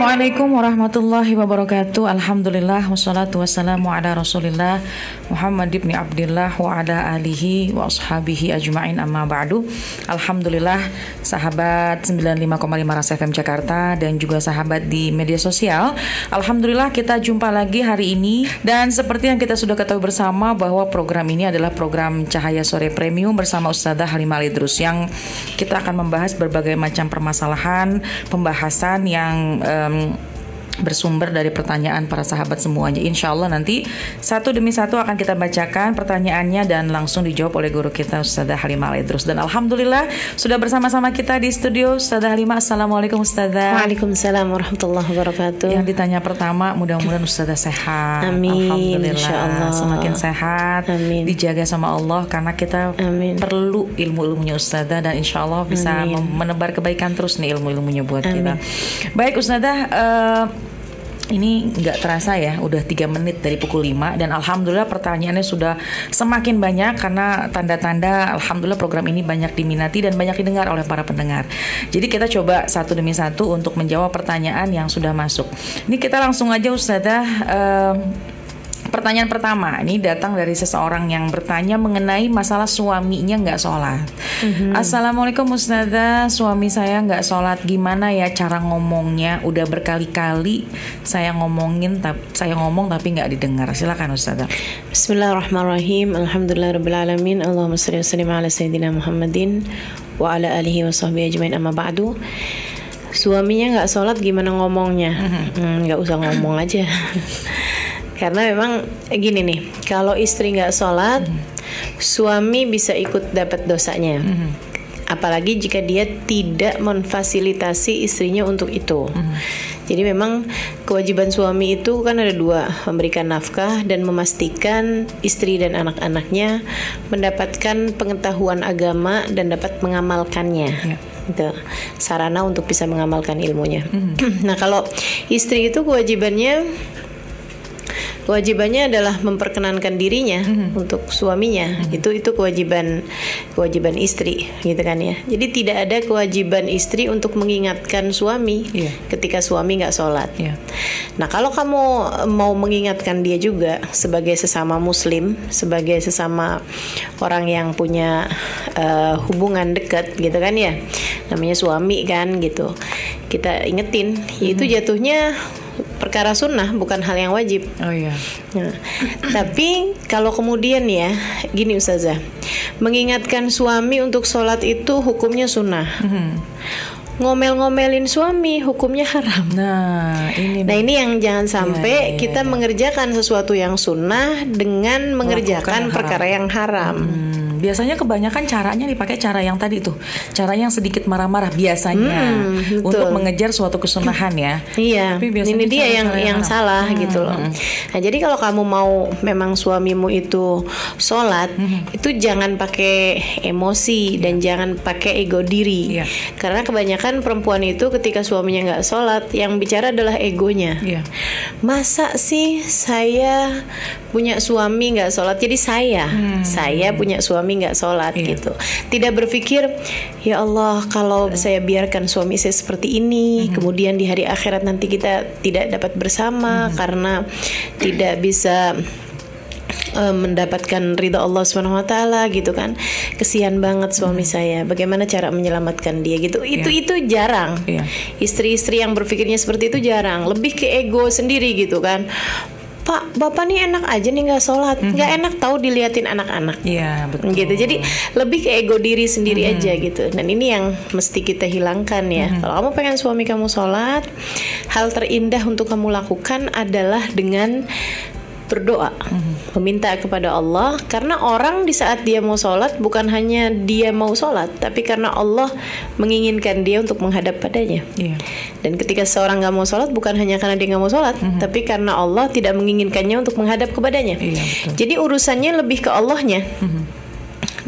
Assalamualaikum warahmatullahi wabarakatuh. Alhamdulillah wassalatu wassalamu ala rasulillah Muhammad ibn Abdullah wa ala alihi wa ashabihi ajma'in amma ba'du. Alhamdulillah sahabat 95,5 Ras FM Jakarta dan juga sahabat di media sosial. Alhamdulillah kita jumpa lagi hari ini. Dan seperti yang kita sudah ketahui bersama bahwa program ini adalah program Cahaya Sore Premium bersama Ustazah Halimah Lidrus yang kita akan membahas berbagai macam permasalahan pembahasan yang um, um, bersumber dari pertanyaan para sahabat semuanya. Insya Allah nanti satu demi satu akan kita bacakan pertanyaannya dan langsung dijawab oleh guru kita Ustazah Halimah Lidrus. Dan Alhamdulillah sudah bersama-sama kita di studio Ustazah Halimah. Assalamualaikum Ustazah. Waalaikumsalam warahmatullahi wabarakatuh. Yang ditanya pertama mudah-mudahan Ustazah sehat. Amin. Alhamdulillah. Insyaallah. Semakin sehat. Amin. Dijaga sama Allah karena kita Amin. perlu ilmu-ilmunya Ustazah dan insya Allah bisa Amin. menebar kebaikan terus nih ilmu-ilmunya buat Amin. kita. Baik Ustazah, eh, ini nggak terasa ya, udah tiga menit dari pukul 5 dan alhamdulillah pertanyaannya sudah semakin banyak karena tanda-tanda alhamdulillah program ini banyak diminati dan banyak didengar oleh para pendengar. Jadi kita coba satu demi satu untuk menjawab pertanyaan yang sudah masuk. Ini kita langsung aja Ustazah eh, Pertanyaan pertama ini datang dari seseorang yang bertanya mengenai masalah suaminya nggak sholat. Assalamualaikum Ustazah, suami saya nggak sholat, gimana ya cara ngomongnya? Udah berkali-kali saya ngomongin, tap- saya ngomong tapi nggak didengar. Silakan Ustazah. Bismillahirrahmanirrahim. Alhamdulillahirabbil Allahumma sallim ala sayyidina Muhammadin wa ala alihi wa sahbihi ajmain amma ba'du. Suaminya nggak sholat gimana ngomongnya? Hmm, nggak usah ngomong aja. Karena memang eh, gini nih, kalau istri nggak sholat, suami bisa ikut dapat dosanya. Apalagi jika dia tidak memfasilitasi istrinya untuk itu. Jadi memang kewajiban suami itu kan ada dua, memberikan nafkah dan memastikan istri dan anak-anaknya mendapatkan pengetahuan agama dan dapat mengamalkannya. Ya. Itu sarana untuk bisa mengamalkan ilmunya. nah, kalau istri itu kewajibannya kewajibannya adalah memperkenankan dirinya untuk suaminya itu itu kewajiban kewajiban istri gitu kan ya jadi tidak ada kewajiban istri untuk mengingatkan suami Iya. ketika suami nggak sholat Ya. Nah, kalau kamu mau mengingatkan dia juga sebagai sesama muslim, sebagai sesama orang yang punya eh, hubungan dekat gitu kan ya. Namanya suami kan gitu. Kita ingetin, yaitu jatuhnya perkara sunnah bukan hal yang wajib. Oh iya. Nah, tapi kalau kemudian ya, gini Ustazah, mengingatkan suami untuk sholat itu hukumnya sunnah. Mhm. Ngomel-ngomelin suami hukumnya haram. Nah ini. Nah ini yang jangan iya, sampai iya, kita mengerjakan sesuatu yang sunnah dengan mengerjakan perkara yang haram. Hmm, biasanya kebanyakan caranya dipakai cara yang tadi tuh, cara yang sedikit marah-marah biasanya Hmm, betul. untuk mengejar suatu kesunahan ya. Iya, Tapi biasanya ini dia yang yang haram. salah Hmm, gitu loh. hmm. Nah jadi kalau kamu mau memang suamimu itu sholat, Hmm. itu jangan pakai emosi dan jangan pakai ego diri. Iya. Karena kebanyakan perempuan itu ketika suaminya nggak sholat, yang bicara adalah egonya. Iya. Masa sih saya punya suami nggak sholat? Jadi saya, saya punya suami nggak sholat. Iya. gitu. Tidak berpikir, ya Allah kalau saya biarkan suami saya seperti ini, Hmm. kemudian di hari akhirat nanti kita tidak dapat bersama Hmm. karena tidak bisa eh, mendapatkan ridha Allah Subhanahu wa taala gitu kan. Kesian banget suami Hmm. saya. Bagaimana cara menyelamatkan dia gitu. Itu itu jarang. Iya. Istri-istri yang berpikirnya seperti itu jarang. Lebih ke ego sendiri gitu kan. Pak, bapak nih enak aja nih nggak sholat, nggak enak tahu diliatin anak-anak. Iya betul. gitu. Jadi lebih ke ego diri sendiri aja gitu. Dan ini yang mesti kita hilangkan ya. Kalau kamu pengen suami kamu sholat hal terindah untuk kamu lakukan adalah dengan berdoa meminta kepada Allah karena orang di saat dia mau sholat bukan hanya dia mau sholat tapi karena Allah menginginkan dia untuk menghadap padanya Iya. dan ketika seorang nggak mau sholat bukan hanya karena dia nggak mau sholat, tapi karena Allah tidak menginginkannya untuk menghadap kepadanya. Iya, betul. Jadi urusannya lebih ke Allahnya.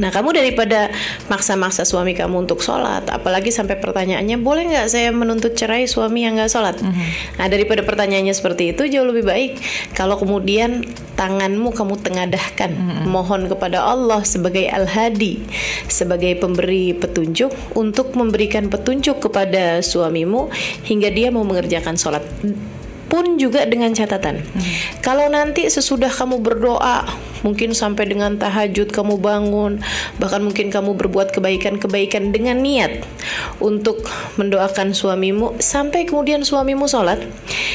Nah, kamu daripada maksa-maksa suami kamu untuk sholat, apalagi sampai pertanyaannya, boleh nggak saya menuntut cerai suami yang nggak sholat? Mhm. Nah, daripada pertanyaannya seperti itu, jauh lebih baik kalau kemudian tanganmu kamu tengadahkan, Mhm. mohon kepada Allah sebagai al-hadi, sebagai pemberi petunjuk untuk memberikan petunjuk kepada suamimu hingga dia mau mengerjakan sholat pun juga dengan catatan. Kalau nanti sesudah kamu berdoa, mungkin sampai dengan tahajud kamu bangun, bahkan mungkin kamu berbuat kebaikan-kebaikan dengan niat untuk mendoakan suamimu sampai kemudian suamimu sholat,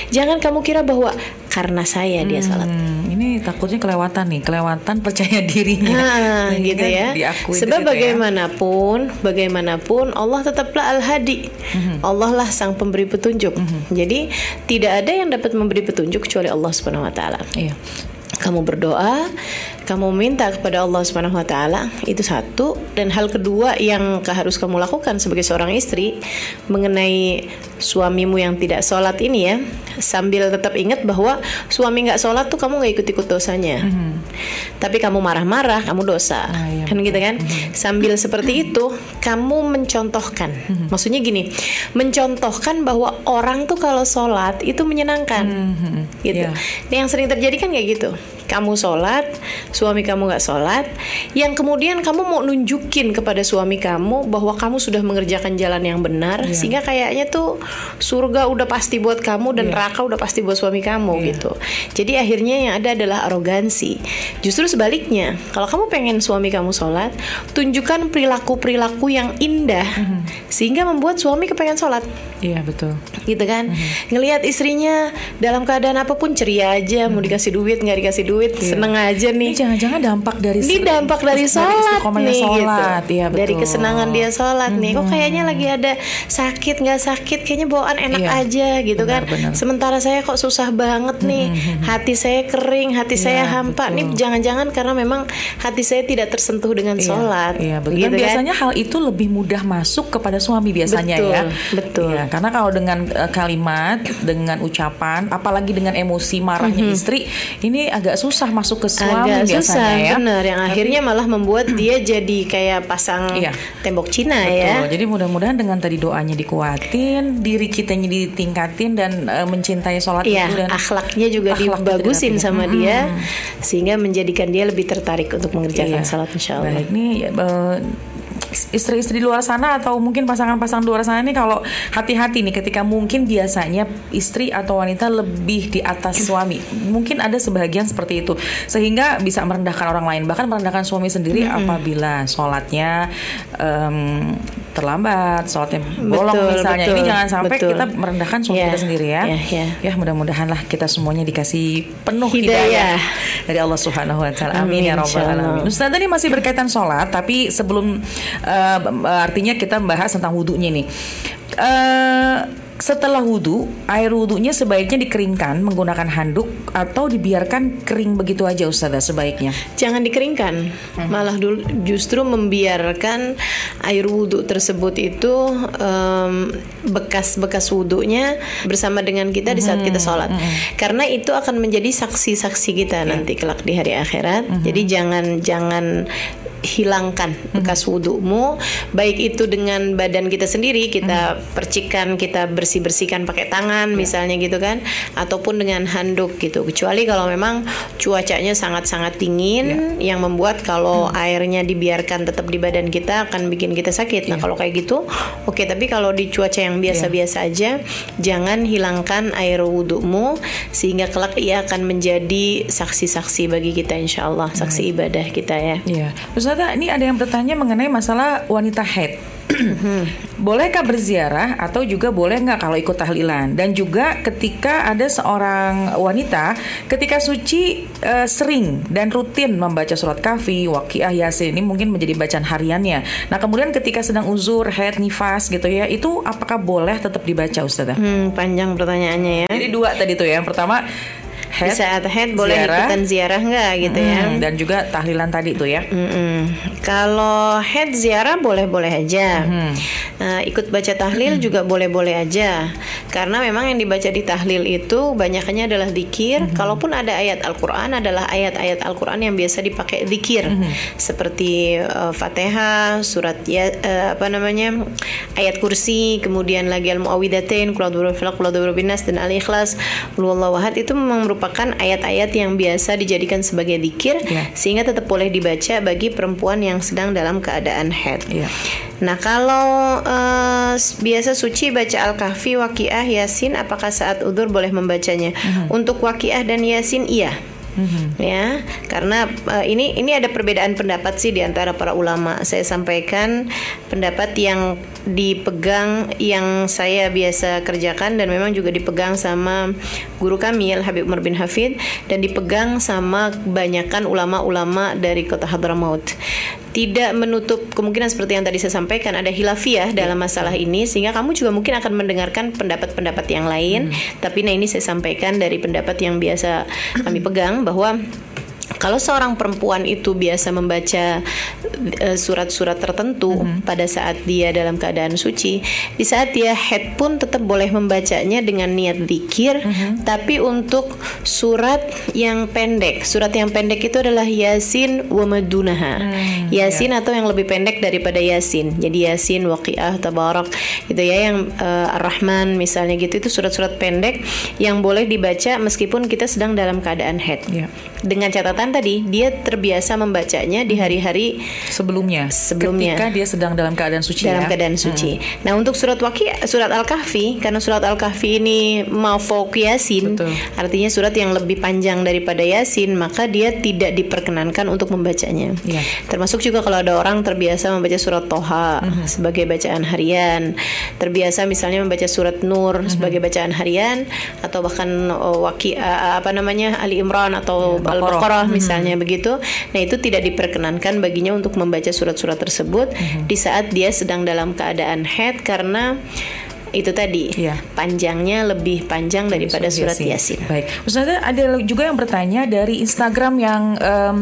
jangan kamu kira bahwa karena saya dia sholat. Hmm, ini takutnya kelewatan nih, kelewatan percaya dirinya. Nah, Sehingga gitu ya. diakui Sebab situ ya. bagaimanapun, bagaimanapun Allah tetaplah Al-Hadi. Mhm. Allah lah sang pemberi petunjuk. Jadi tidak ada yang dapat memberi petunjuk kecuali Allah Subhanahu wa taala. Iya. Kamu berdoa, kamu minta kepada Allah Subhanahu wa taala, itu satu dan hal kedua yang harus kamu lakukan sebagai seorang istri mengenai suamimu yang tidak sholat ini ya, sambil tetap ingat bahwa suami nggak sholat tuh kamu nggak ikut-ikut dosanya. Tapi kamu marah-marah, kamu dosa. Mhm. Ah, iya, kan gitu kan? Sambil seperti itu, kamu mencontohkan. Mhm. Maksudnya gini, mencontohkan bahwa orang tuh kalau sholat itu menyenangkan. Mhm. Gitu. Iya. Nah, yang sering terjadi kan kayak gitu. Kamu sholat, suami kamu nggak sholat, yang kemudian kamu mau nunjukin kepada suami kamu bahwa kamu sudah mengerjakan jalan yang benar, Iya. sehingga kayaknya tuh surga udah pasti buat kamu dan Iya. neraka udah pasti buat suami kamu Iya. gitu. Jadi akhirnya yang ada adalah arogansi. Justru sebaliknya, kalau kamu pengen suami kamu sholat, tunjukkan perilaku-perilaku yang indah, Mhm. sehingga membuat suami kepengen sholat Iya betul. gitu kan Mhm. ngelihat istrinya dalam keadaan apa pun ceria aja mau dikasih duit nggak dikasih duit Mhm. Iya. seneng aja nih jangan-jangan dampak dari ini dampak dari sholat istiqomahnya nih sholat. gitu Iya, betul. dari kesenangan dia sholat nih kok kayaknya lagi ada sakit nggak sakit kayaknya bawaan enak Iya. aja gitu Benar, kan benar. sementara saya kok susah banget nih hati saya kering hati saya Iya, hampa betul. nih jangan-jangan karena memang hati saya tidak tersentuh dengan Iya, sholat Iya, betul. gitu Dan kan? biasanya hal itu lebih mudah masuk kepada suami biasanya Betul, ya. betul. Iya, karena kalau dengan eh, kalimat, dengan ucapan, apalagi dengan emosi marahnya istri, ini agak susah masuk ke suami agak biasanya susah ya. bener yang akhirnya malah membuat dia jadi kayak pasang Iya. tembok Cina Betul. ya Jadi mudah-mudahan dengan tadi doanya dikuatin, diri kitanya ditingkatin dan eh, mencintai sholat Iya, itu dan akhlaknya juga akhlaknya dibagusin tidak- sama Mm-mm. dia sehingga menjadikan dia lebih tertarik untuk mengerjakan Iya. salat insya Allah. Baik nih eh, istri-istri di luar sana atau mungkin pasangan-pasangan di luar sana nih kalau hati-hati nih ketika mungkin biasanya istri atau wanita lebih di atas suami. Mungkin ada sebagian seperti itu sehingga bisa merendahkan orang lain bahkan merendahkan suami sendiri apabila sholatnya em, terlambat, sholatnya bolong Betul, misalnya. betul, Ini jangan sampai betul. kita merendahkan suami Iya, kita sendiri ya. iya, iya. Ya mudah-mudahan lah kita semuanya dikasih penuh Hidayah. hidayah dari Allah Subhanahu wa taala. Amin, ya Amin, rabbal insyaallah. alamin. Ustaz tadi masih berkaitan sholat, tapi sebelum eh, artinya kita membahas tentang wudhunya nih. Eh, setelah wudhu, air wudhunya sebaiknya dikeringkan menggunakan handuk atau dibiarkan kering begitu aja Ustazah sebaiknya. Jangan dikeringkan, Hmm. malah dulu justru membiarkan air wudhu tersebut itu em, bekas-bekas wudhunya bersama dengan kita di saat Hmm, kita sholat, karena itu akan menjadi saksi-saksi kita Iya. nanti kelak di hari akhirat. Hmm. Jadi jangan jangan hilangkan bekas wudhumu, baik itu dengan badan kita sendiri kita percikan, kita bersih bersihkan pakai tangan misalnya gitu kan, ataupun dengan handuk gitu. Kecuali kalau memang cuacanya sangat-sangat dingin yang membuat kalau airnya dibiarkan tetap di badan kita akan bikin kita sakit. Nah kalau kayak gitu, oke. Tapi kalau di cuaca yang biasa-biasa aja, jangan hilangkan air wudhumu sehingga kelak ia akan menjadi saksi-saksi bagi kita insya Allah, saksi ibadah kita ya. Iya, Ustazah, ini ada yang bertanya mengenai masalah wanita haid. Bolehkah berziarah atau juga boleh nggak kalau ikut tahlilan? Dan juga ketika ada seorang wanita ketika suci eh, sering dan rutin membaca surat kafi, waqiah, yasin ini mungkin menjadi bacaan hariannya. Nah kemudian ketika sedang uzur, haid, nifas gitu ya, itu apakah boleh tetap dibaca Ustazah? Hmm, panjang pertanyaannya ya. Jadi dua tadi tuh ya. Yang pertama head, di saat head boleh ziarah. ikutan ziarah nggak gitu ya? Hmm, dan juga tahlilan tadi tuh ya. Kalau head ziarah boleh-boleh aja. Hmm. Nah, ikut baca tahlil juga boleh-boleh aja. Karena memang yang dibaca di tahlil itu banyaknya adalah zikir. Kalaupun ada ayat Al-Qur'an adalah ayat-ayat Al-Qur'an yang biasa dipakai zikir. Seperti eh, Fatihah, surat ya eh, apa namanya? ayat kursi, kemudian lagi Al-Muawwidatain, Qul birabbil falaq, Qul a'udzu birabbin nas dan Al-Ikhlas, Qul ahad itu memang merupakan ayat-ayat yang biasa dijadikan sebagai zikir Ya. sehingga tetap boleh dibaca bagi perempuan yang sedang dalam keadaan head. Iya. Nah, kalau s- biasa suci baca Al-Kahfi, Waqiah, Yasin, apakah saat udur boleh membacanya? Untuk Waqiah dan Yasin iya. Mhm. Ya, karena eh, ini ini ada perbedaan pendapat sih di antara para ulama. Saya sampaikan pendapat yang dipegang yang saya biasa kerjakan dan memang juga dipegang sama guru kami Al Habib Umar bin Hafid dan dipegang sama kebanyakan ulama-ulama dari kota Hadramaut. Tidak menutup kemungkinan seperti yang tadi saya sampaikan ada hilafiyah dalam masalah ini sehingga kamu juga mungkin akan mendengarkan pendapat-pendapat yang lain. Tapi nah ini saya sampaikan dari pendapat yang biasa kami pegang bahwa kalau seorang perempuan itu biasa membaca eh, surat-surat tertentu pada saat dia dalam keadaan suci, di saat dia head pun tetap boleh membacanya dengan niat zikir, tapi untuk surat yang pendek. Surat yang pendek itu adalah Yasin wa madunaha. Yasin atau yang lebih pendek daripada Yasin. Jadi Yasin, Waqiah, Tabarak gitu ya yang eh, Ar-Rahman misalnya gitu itu surat-surat pendek yang boleh dibaca meskipun kita sedang dalam keadaan head. Iya. Dengan catatan tadi dia terbiasa membacanya di hari-hari Sebelumnya, Sebelumnya. ketika dia sedang dalam keadaan suci dalam ya. keadaan suci. Nah, untuk surat Waqi surat Al-Kahfi karena surat Al-Kahfi ini mafauq Yasin, Betul. artinya surat yang lebih panjang daripada Yasin, maka dia tidak diperkenankan untuk membacanya. Iya. Termasuk juga kalau ada orang terbiasa membaca surat Toha Mhm. sebagai bacaan harian, terbiasa misalnya membaca surat Nur Mhm. sebagai bacaan harian atau bahkan oh, Waqi uh, apa namanya Ali Imran atau Ya, Baqarah. Al-Baqarah misalnya begitu. Nah, itu tidak diperkenankan baginya untuk membaca surat-surat tersebut Mhm. di saat dia sedang dalam keadaan head karena itu tadi Iya. panjangnya lebih panjang daripada surat Yasin. Baik, Ustazah ada juga yang bertanya dari Instagram yang em,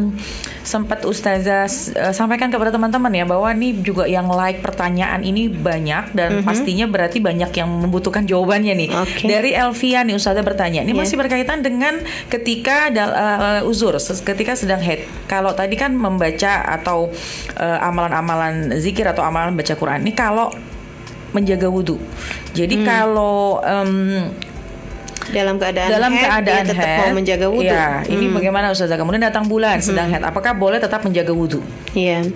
sempat Ustazah eh, sampaikan kepada teman-teman ya bahwa ini juga yang like pertanyaan ini banyak dan pastinya berarti banyak yang membutuhkan jawabannya nih. Oke. Dari Elvia nih Ustazah bertanya, ini Iya. masih berkaitan dengan ketika eh, uzur, ketika sedang head. Kalau tadi kan membaca atau eh, amalan-amalan zikir atau amalan baca Quran. Ini kalau menjaga wudhu. Jadi Hmm. kalau em, Dalam keadaan dalam head, keadaan dia tetap head, mau menjaga wudhu. Ya, ini Hmm. bagaimana Ustazah? Kemudian datang bulan sedang head, apakah boleh tetap menjaga wudhu? Iya,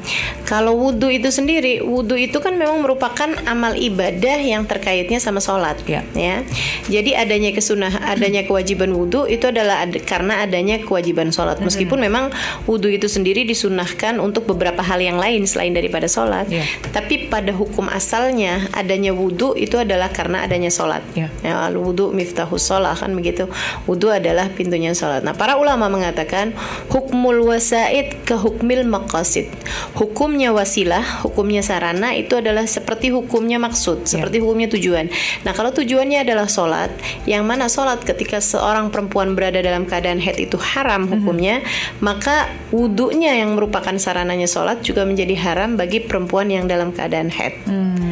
kalau wudhu itu sendiri, wudhu itu kan memang merupakan amal ibadah yang terkaitnya sama sholat, Ya. ya. Jadi adanya kesunah, adanya kewajiban wudhu itu adalah ad- karena adanya kewajiban sholat. Meskipun memang wudhu itu sendiri disunahkan untuk beberapa hal yang lain selain daripada sholat, Ya. tapi pada hukum asalnya adanya wudhu itu adalah karena adanya sholat. Ya. Ya, wudhu miftahus sholat kan begitu. Wudhu adalah pintunya sholat. Nah, para ulama mengatakan hukmul wasaid ke hukmil maqasid. Hukumnya wasilah, hukumnya sarana itu adalah seperti hukumnya maksud, seperti hukumnya tujuan. Nah, kalau tujuannya adalah sholat, yang mana sholat ketika seorang perempuan berada dalam keadaan head itu haram hukumnya, maka wudhunya yang merupakan sarananya sholat juga menjadi haram bagi perempuan yang dalam keadaan head. Hmm,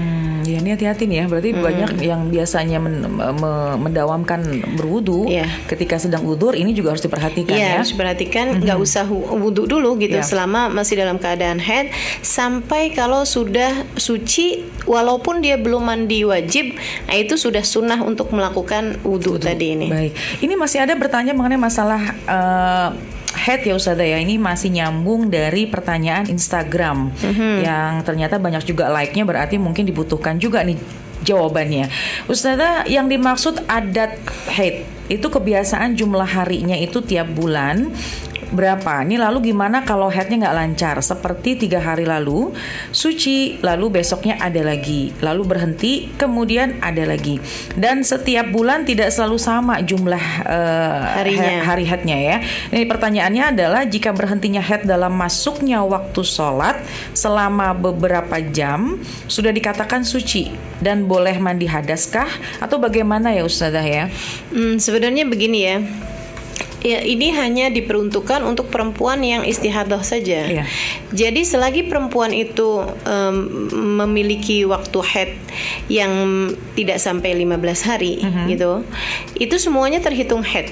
ya ini hati-hati nih ya. Berarti banyak yang biasanya men- me- mendawamkan berwudhu Iya. ketika sedang udur, ini juga harus diperhatikan Iya, ya. harus perhatikan nggak usah hu- wudhu dulu gitu Iya. selama masih dalam keadaan head sampai kalau sudah suci walaupun dia belum mandi wajib, nah itu sudah sunnah untuk melakukan wudhu tadi ini. Baik, ini masih ada bertanya mengenai masalah eh, head ya Ustazah ya. Ini masih nyambung dari pertanyaan Instagram yang ternyata banyak juga like-nya berarti mungkin dibutuhkan juga nih jawabannya. Ustazah yang dimaksud adat head itu kebiasaan jumlah harinya itu tiap bulan berapa? Ini lalu gimana kalau headnya nggak lancar? Seperti tiga hari lalu suci, lalu besoknya ada lagi, lalu berhenti, kemudian ada lagi. Dan setiap bulan tidak selalu sama jumlah eh, Harinya. hari headnya ya. Ini pertanyaannya adalah jika berhentinya head dalam masuknya waktu sholat selama beberapa jam sudah dikatakan suci dan boleh mandi hadaskah atau bagaimana ya Ustazah ya? Hmm, sebenarnya begini ya. Ya, ini hanya diperuntukkan untuk perempuan yang istihadah saja. Iya. Jadi selagi perempuan itu em, memiliki waktu head yang tidak sampai 15 hari Mhm. gitu, itu semuanya terhitung head.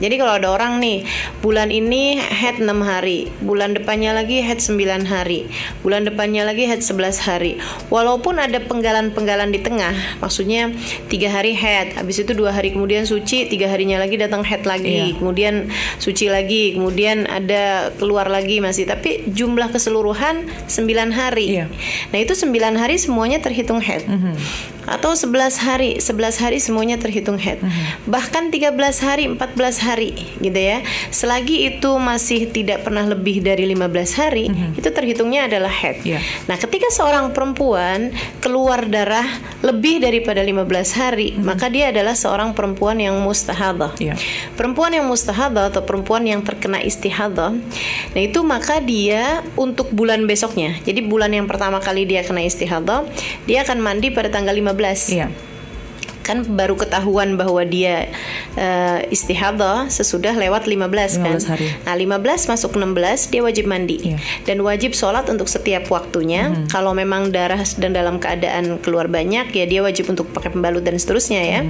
Jadi kalau ada orang nih, bulan ini head 6 hari, bulan depannya lagi head 9 hari, bulan depannya lagi head 11 hari. Walaupun ada penggalan-penggalan di tengah, maksudnya tiga hari head, habis itu dua hari kemudian suci, tiga harinya lagi datang head lagi, Iya. kemudian suci lagi, kemudian ada keluar lagi masih, tapi jumlah keseluruhan 9 hari. Iya. Nah itu 9 hari semuanya terhitung head. Mhm. Atau 11 hari, 11 hari semuanya terhitung head. Mhm. Bahkan 13 hari, 14 hari gitu ya. Selagi itu masih tidak pernah lebih dari 15 hari, itu terhitungnya adalah head. Iya. Nah, ketika seorang perempuan keluar darah lebih daripada 15 hari, maka dia adalah seorang perempuan yang mustahadah. Iya. Perempuan yang mustahadah atau perempuan yang terkena istihadah, nah itu maka dia untuk bulan besoknya. Jadi bulan yang pertama kali dia kena istihadah, dia akan mandi pada tanggal 15 Iya. Kan baru ketahuan bahwa dia eh, istihadah sesudah lewat 15, kan. 15 hari. Nah, 15 masuk 16 dia wajib mandi Iya. dan wajib sholat untuk setiap waktunya. Mhm. Kalau memang darah dan dalam keadaan keluar banyak ya dia wajib untuk pakai pembalut dan seterusnya ya.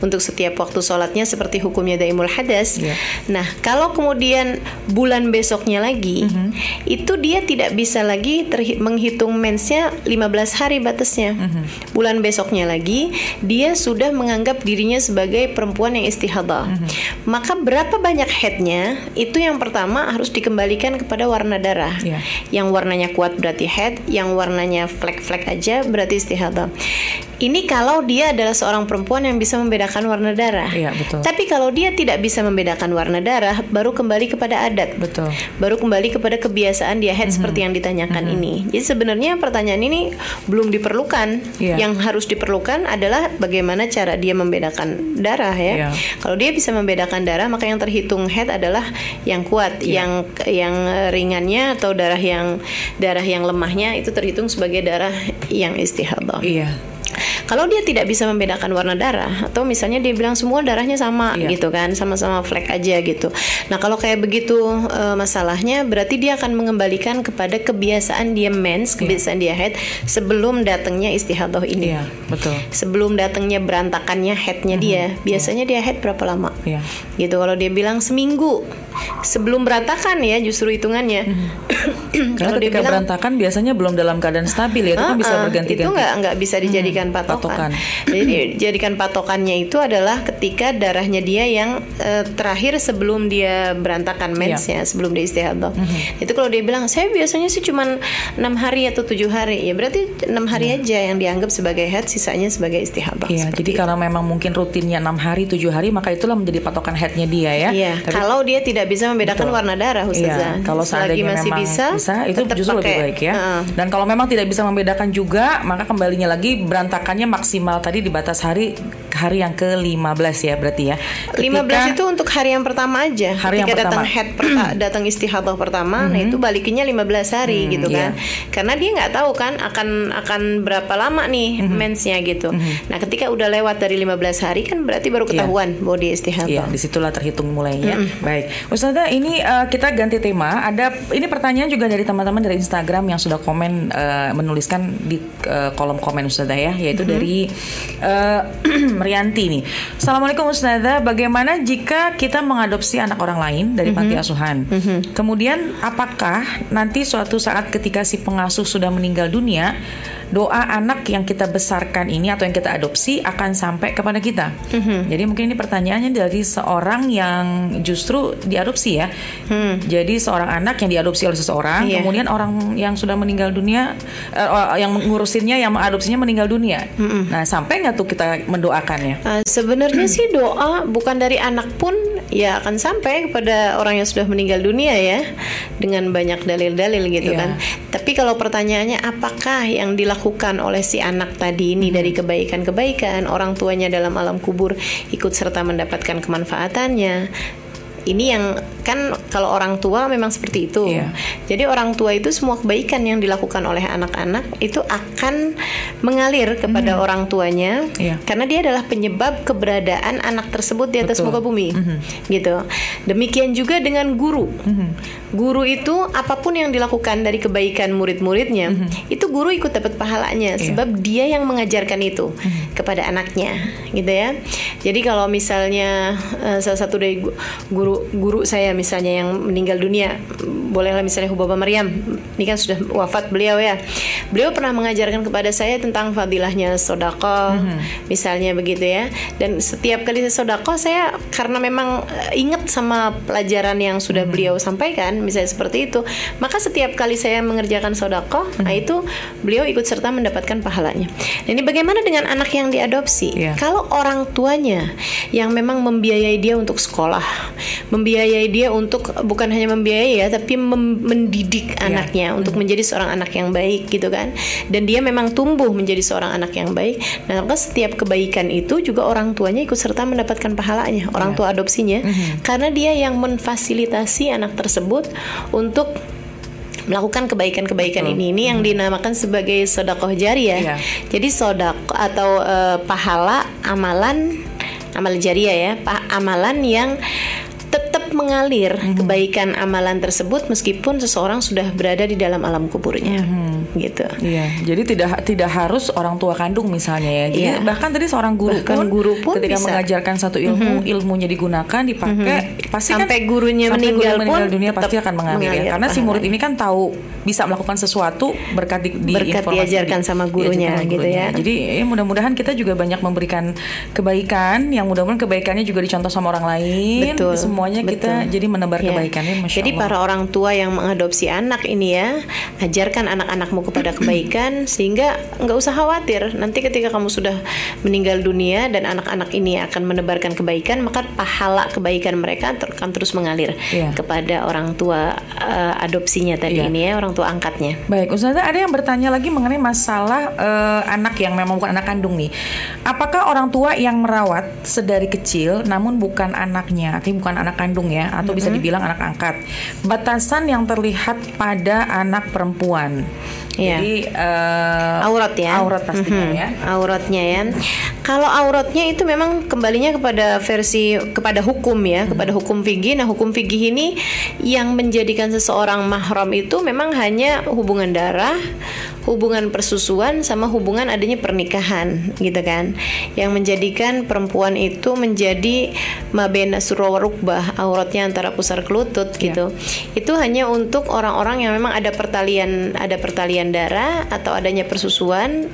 Untuk setiap waktu sholatnya seperti hukumnya daimul hadas. Iya. Nah, kalau kemudian bulan besoknya lagi Mhm. itu dia tidak bisa lagi menghitung mensnya 15 hari batasnya. Mhm. Bulan besoknya lagi dia sudah menganggap dirinya sebagai perempuan yang istihadah. Mhm. Maka berapa banyak headnya itu yang pertama harus dikembalikan kepada warna darah. Iya. Yang warnanya kuat berarti head, yang warnanya flek-flek aja berarti istihadah. Ini kalau dia adalah seorang perempuan yang bisa membedakan warna darah. Iya, betul. Tapi kalau dia tidak bisa membedakan warna darah, baru kembali kepada adat Betul. baru kembali kepada kebiasaan dia head seperti yang ditanyakan ini. Jadi sebenarnya pertanyaan ini belum diperlukan. Iya. Yang harus diperlukan adalah bagaimana cara dia membedakan darah ya. Iya. Kalau dia bisa membedakan darah, maka yang terhitung head adalah yang kuat, Iya. yang yang ringannya atau darah yang darah yang lemahnya itu terhitung sebagai darah yang istihadah. Iya. Kalau dia tidak bisa membedakan warna darah atau misalnya dia bilang semua darahnya sama Iya. gitu kan, sama-sama flek aja gitu. Nah, kalau kayak begitu eh, masalahnya berarti dia akan mengembalikan kepada kebiasaan dia mens, kebiasaan dia head sebelum datangnya istihadah ini. Iya, betul. Sebelum datangnya berantakannya headnya dia, biasanya dia head berapa lama? Iya. Gitu kalau dia bilang seminggu sebelum berantakan ya justru hitungannya. Karena kalau dia ketika bilang berantakan biasanya belum dalam keadaan stabil ya, itu kan bisa Ah, ah, berganti-ganti. Itu nggak nggak bisa dijadikan Hmm, patokan. patokan. Jadi jadikan patokannya itu adalah ketika darahnya dia yang eh, terakhir sebelum dia berantakan mensnya, sebelum dia istihadah. Mhm. Itu kalau dia bilang saya biasanya sih cuman enam hari atau tujuh hari, ya berarti enam hari aja yang dianggap sebagai head, sisanya sebagai istihadah. Iya, Seperti jadi itu. karena memang mungkin rutinnya enam hari, tujuh hari, maka itulah menjadi patokan headnya dia ya. Iya, Tapi- kalau dia tidak bisa membedakan Betul. warna darah, Ustazah. Iya, kalau Selagi seandainya masih memang bisa, itu justru lebih pakai. baik ya. Heeh. Dan kalau memang tidak bisa membedakan juga, maka kembalinya lagi berantakannya maksimal tadi di batas hari hari yang ke-15 ya berarti ya. 15 itu untuk hari yang pertama aja. Hari yang Ketika datang pertama. head perta- datang istihadah pertama, nah itu balikinnya 15 hari Hmm, gitu kan. iya. Karena dia nggak tahu kan akan akan berapa lama nih Mhm. mensnya gitu. Nah, ketika udah lewat dari 15 hari kan berarti baru Iya. ketahuan bahwa dia istihadah. Iya, di situlah terhitung mulainya. Baik, Ustazah, ini uh, kita ganti tema. Ada ini pertanyaan juga dari teman-teman dari Instagram yang sudah komen uh, menuliskan di uh, kolom komen Ustazah ya, yaitu dari uh, Merianti nih. Assalamualaikum Ustazah, bagaimana jika kita mengadopsi anak orang lain dari panti asuhan? Kemudian apakah nanti suatu saat ketika si pengasuh sudah meninggal dunia, doa anak yang kita besarkan ini atau yang kita adopsi akan sampai kepada kita? Jadi mungkin ini pertanyaannya dari seorang yang justru diadopsi ya. Jadi seorang anak yang diadopsi oleh seseorang, Iya. kemudian orang yang sudah meninggal dunia, eh, yang ngurusinnya, yang mengadopsinya meninggal dunia. Nah sampai nggak tuh kita Uh, sebenarnya sih doa bukan dari anak pun ya akan sampai kepada orang yang sudah meninggal dunia ya dengan banyak dalil-dalil gitu Iya. kan. Tapi kalau pertanyaannya apakah yang dilakukan oleh si anak tadi ini dari kebaikan-kebaikan orang tuanya dalam alam kubur ikut serta mendapatkan kemanfaatannya ini yang kan kalau orang tua memang seperti itu. Iya. Jadi orang tua itu semua kebaikan yang dilakukan oleh anak-anak itu akan mengalir kepada orang tuanya. Iya. karena dia adalah penyebab keberadaan anak tersebut di atas Betul. muka bumi. Mhm. Gitu. Demikian juga dengan guru. Mhm. Guru itu apa pun yang dilakukan dari kebaikan murid-muridnya, itu guru ikut dapat pahalanya. Iya. sebab dia yang mengajarkan itu Mhm. kepada anaknya, gitu ya. Jadi kalau misalnya eh, salah satu dari gu- guru guru saya misalnya yang meninggal dunia, bolehlah misalnya Hubaba Maryam, ini kan sudah wafat beliau ya. Beliau pernah mengajarkan kepada saya tentang fadilahnya sodako, misalnya begitu ya. Dan setiap kali saya sodako, saya karena memang eh, ingat sama pelajaran yang sudah beliau sampaikan, misalnya seperti itu, maka setiap kali saya mengerjakan sodako, nah itu beliau ikut serta mendapatkan pahalanya. Nah, ini bagaimana dengan anak yang diadopsi? Iya. Kalau orang tuanya yang memang membiayai dia untuk sekolah, membiayai dia untuk bukan hanya membiayai ya, tapi mem- mendidik Iya. anaknya untuk menjadi seorang anak yang baik gitu kan. Dan dia memang tumbuh menjadi seorang anak yang baik. Nah, maka setiap kebaikan itu juga orang tuanya ikut serta mendapatkan pahalanya, orang Iya. tua adopsinya, Mhm. karena dia yang memfasilitasi anak tersebut untuk melakukan kebaikan-kebaikan ini ini yang dinamakan sebagai sodakoh jariah. Iya. Jadi sodak atau eh, pahala amalan amal jariah ya, pa- amalan yang mengalir kebaikan amalan tersebut meskipun seseorang sudah berada di dalam alam kuburnya, gitu. Iya, jadi tidak tidak harus orang tua kandung misalnya ya. Jadi Iya. bahkan tadi seorang guru Bahkan pun, guru pun ketika bisa. mengajarkan satu ilmu, ilmunya digunakan, dipakai, pasti kan Sampai gurunya sampai meninggal guru meninggal pun dunia pasti akan mengalir, ya. Karena si murid ini kan tahu bisa melakukan sesuatu berkat di, di Berkat diajarkan di- sama gurunya, diajarkan gitu ya. Jadi ya, mudah-mudahan kita juga banyak memberikan kebaikan, yang mudah-mudahan kebaikannya juga dicontoh sama orang lain. Betul, Semuanya kita betul. jadi menebar Ya. kebaikannya, masya Jadi Allah. para orang tua yang mengadopsi anak ini ya, ajarkan anak-anakmu kepada kebaikan sehingga nggak usah khawatir. Nanti ketika kamu sudah meninggal dunia dan anak-anak ini akan menebarkan kebaikan, maka pahala kebaikan mereka akan terus mengalir Iya. kepada orang tua eh, adopsinya tadi Iya. ini ya, orang tua angkatnya. Baik, Ustazah ada yang bertanya lagi mengenai masalah eh, anak yang memang bukan anak kandung nih. Apakah orang tua yang merawat sedari kecil namun bukan anaknya, artinya bukan anak kandung ya, atau bisa dibilang anak angkat. Batasan yang terlihat pada anak perempuan. Iya. Jadi eh, aurat ya Aurat pastinya Mhm. ya. auratnya ya kalau auratnya itu memang kembalinya kepada versi kepada hukum ya Hmm. kepada hukum fikih nah hukum fikih ini yang menjadikan seseorang mahram itu memang hanya hubungan darah hubungan persusuan sama hubungan adanya pernikahan gitu kan yang menjadikan perempuan itu menjadi mabena surah rukbah auratnya antara pusar ke lutut Iya. gitu itu hanya untuk orang-orang yang memang ada pertalian ada pertalian darah atau adanya persusuan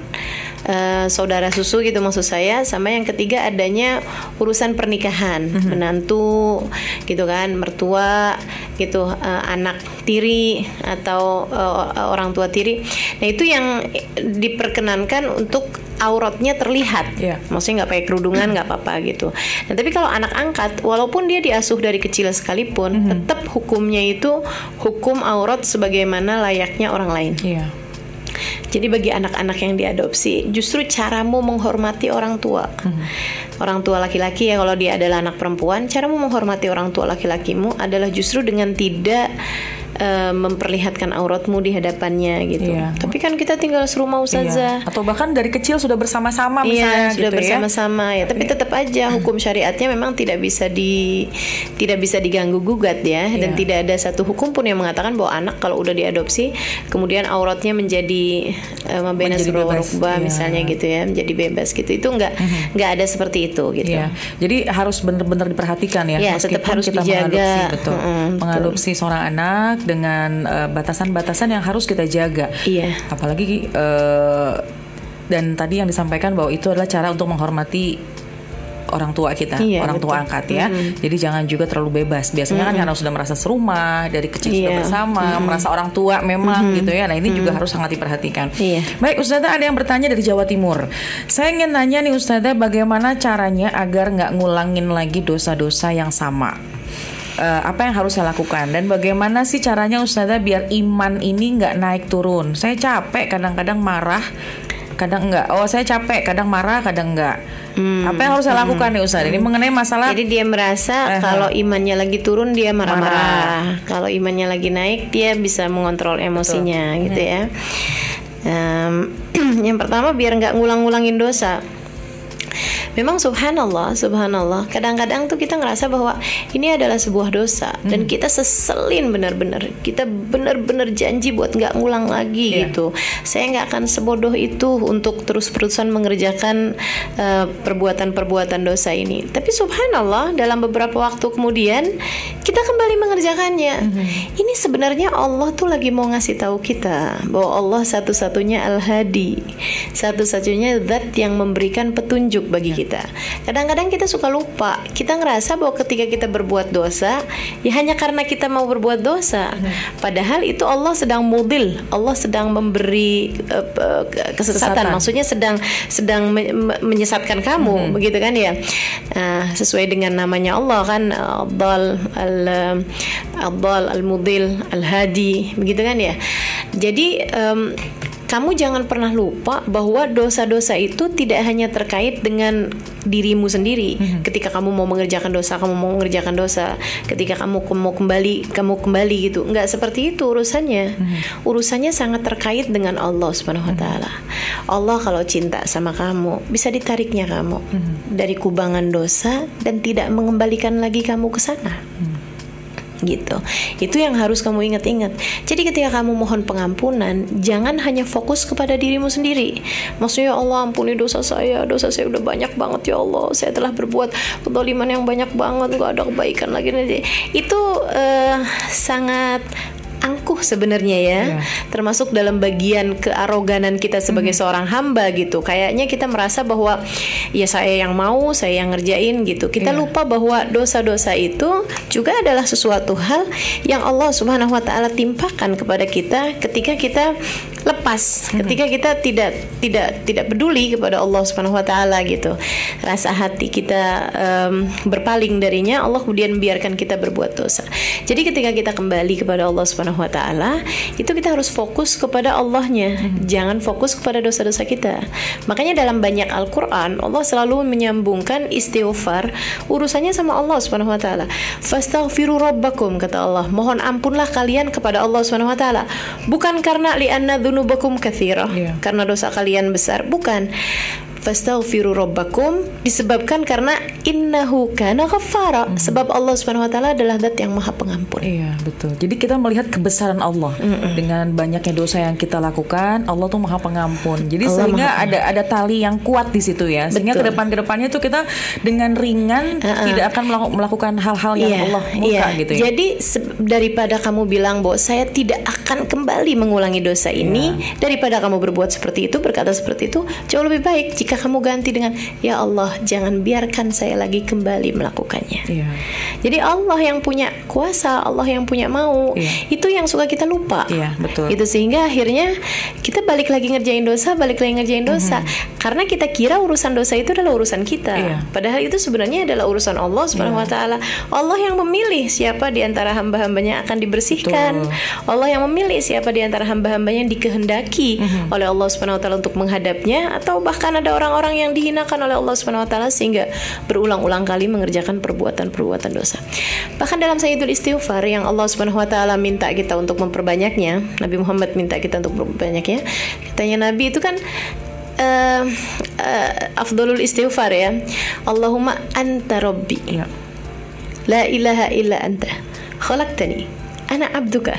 eh, saudara susu gitu maksud saya sama yang ketiga adanya urusan pernikahan menantu gitu kan mertua gitu eh, anak tiri atau eh, orang tua tiri nah itu yang diperkenankan untuk auratnya terlihat Iya. maksudnya nggak pakai kerudungan nggak apa-apa gitu. Nah tapi kalau anak angkat, walaupun dia diasuh dari kecil sekalipun, tetap hukumnya itu hukum aurat sebagaimana layaknya orang lain. Iya. Jadi bagi anak-anak yang diadopsi, justru caramu menghormati orang tua. Orang tua laki-laki ya kalau dia adalah anak perempuan, caramu menghormati orang tua laki-lakimu adalah justru dengan tidak eh, memperlihatkan auratmu di hadapannya gitu. Iya. Tapi kan kita tinggal serumah Iya. ustazah. Atau bahkan dari kecil sudah bersama-sama Iya, misalnya sudah gitu ya. bersama-sama ya. Tapi tetap aja hukum syariatnya memang tidak bisa di tidak bisa diganggu gugat ya dan Iya. tidak ada satu hukum pun yang mengatakan bahwa anak kalau udah diadopsi kemudian auratnya menjadi uh, mabena rukbah iya. misalnya gitu ya, menjadi bebas gitu. Itu enggak enggak ada seperti itu gitu. Iya, jadi harus benar-benar diperhatikan ya. Iya, tetap harus kita dijaga. mengadopsi, betul. Mm-mm, betul. mengadopsi seorang anak dengan eh, batasan-batasan yang harus kita jaga. Iya. Apalagi eh, dan tadi yang disampaikan bahwa itu adalah cara untuk menghormati orang tua kita, Iya, orang tua betul. angkat ya. Jadi jangan juga terlalu bebas. Biasanya kan karena sudah merasa serumah dari kecil sudah Iya. bersama, merasa orang tua memang gitu ya. Nah ini juga harus sangat diperhatikan. Iya. Baik Ustazah ada yang bertanya dari Jawa Timur Saya ingin nanya nih Ustazah Bagaimana caranya agar nggak ngulangin lagi dosa-dosa yang sama Eh, Apa yang harus saya lakukan Dan bagaimana sih caranya Ustazah Biar iman ini nggak naik turun Saya capek kadang-kadang marah Kadang enggak Oh saya capek kadang marah kadang enggak Hmm. Apa yang harus saya lakukan nih Ustaz? Ini mengenai masalah Jadi dia merasa Eh, kalau imannya lagi turun dia marah-marah. Kalau imannya lagi naik dia bisa mengontrol emosinya gitu ya. Em, yang pertama biar nggak ngulang-ngulangin dosa. Memang subhanallah, subhanallah. Kadang-kadang tuh kita ngerasa bahwa ini adalah sebuah dosa dan kita seselin benar-benar. Kita benar-benar janji buat nggak ngulang lagi Iya. gitu. Saya nggak akan sebodoh itu untuk terus-terusan mengerjakan eh, perbuatan-perbuatan dosa ini. Tapi subhanallah dalam beberapa waktu kemudian kita kembali mengerjakannya. Ini sebenarnya Allah tuh lagi mau ngasih tahu kita bahwa Allah satu-satunya Al-Hadi, satu-satunya zat yang memberikan petunjuk bagi kita. Kadang-kadang kita suka lupa. Kita ngerasa bahwa ketika kita berbuat dosa, ya hanya karena kita mau berbuat dosa. Padahal itu Allah sedang mudil, Allah sedang memberi eh, kesesatan. Kesesatan. Maksudnya sedang sedang me- me- menyesatkan kamu, begitu kan ya? Nah, sesuai dengan namanya Allah kan Abdal al Abdal al Mudil al Hadi, begitu kan ya? Jadi em, kamu jangan pernah lupa bahwa dosa-dosa itu tidak hanya terkait dengan dirimu sendiri. Ketika kamu mau mengerjakan dosa, kamu mau mengerjakan dosa. Ketika kamu ke- mau kembali, kamu kembali gitu. Enggak seperti itu urusannya. Urusannya sangat terkait dengan Allah Subhanahu wa taala. Allah kalau cinta sama kamu, bisa ditariknya kamu dari kubangan dosa dan tidak mengembalikan lagi kamu ke sana gitu. Itu yang harus kamu ingat-ingat. Jadi ketika kamu mohon pengampunan, jangan hanya fokus kepada dirimu sendiri. Maksudnya "Ya Allah ampuni dosa saya, dosa saya udah banyak banget ya Allah. Saya telah berbuat kedoliman yang banyak banget, gak ada kebaikan lagi. Itu eh, sangat angkuh sebenarnya ya Iya. termasuk dalam bagian kearoganan kita sebagai seorang hamba gitu kayaknya kita merasa bahwa ya saya yang mau saya yang ngerjain gitu kita Iya. lupa bahwa dosa-dosa itu juga adalah sesuatu hal yang Allah Subhanahu wa taala timpakan kepada kita ketika kita lepas. Ketika kita tidak tidak tidak peduli kepada Allah Subhanahu wa taala gitu rasa hati kita em, berpaling darinya Allah kemudian biarkan kita berbuat dosa. Jadi ketika kita kembali kepada Allah Subhanahu wa taala itu kita harus fokus kepada Allahnya. Jangan fokus kepada dosa-dosa kita. Makanya dalam banyak Al-Qur'an Allah selalu menyambungkan istighfar urusannya sama Allah Subhanahu wa taala. Fastaghfiru rabbakum kata Allah. Mohon ampunlah kalian kepada Allah Subhanahu wa taala. Bukan karena li'anna dzunubakum katsira Iya. karena dosa kalian besar. Bukan fastaghfiru rabbakum disebabkan karena innahu kana ghaffara sebab Allah Subhanahu wa taala adalah zat yang maha pengampun Iya betul. Jadi kita melihat kebesaran Allah dengan banyaknya dosa yang kita lakukan. Allah tuh maha pengampun. Jadi Allah sehingga Maha ada ada tali yang kuat di situ ya. Sehingga ke depan ke depannya tuh kita dengan ringan Uh-uh. tidak akan melaku- melakukan hal-hal yang Iya, Allah murka iya. gitu ya. Jadi daripada kamu bilang bahwa saya tidak akan kembali mengulangi dosa ini, Iya. daripada kamu berbuat seperti itu, berkata seperti itu, jauh lebih baik jika kamu ganti dengan ya Allah, jangan biarkan saya lagi kembali melakukannya. Iya. Jadi Allah yang punya kuasa, Allah yang punya mau, Iya. itu yang suka kita lupa. Iya, betul. Gitu sehingga akhirnya kita balik lagi ngerjain dosa, balik lagi ngerjain dosa, karena kita kira urusan dosa itu adalah urusan kita. Mhm. Iya. Padahal itu sebenarnya adalah urusan Allah Subhanahu wa taala. Allah yang memilih siapa di antara hamba-hambanya akan dibersihkan. Betul. Allah yang memilih siapa di antara hamba-hambanya yang dikehendaki Mhm. oleh Allah Subhanahu wa taala untuk menghadapnya atau bahkan ada orang-orang yang dihinakan oleh Allah Subhanahu wa taala sehingga berulang-ulang kali mengerjakan perbuatan-perbuatan dosa. Bahkan dalam Sayyidul Istighfar yang Allah Subhanahu wa taala minta kita untuk memperbanyaknya, Nabi Muhammad minta kita untuk memperbanyaknya. Katanya Nabi itu kan eh eh, afdolul istighfar ya. Allahumma anta rabbi. Iya. La ilaha illa anta khalaqtani abduka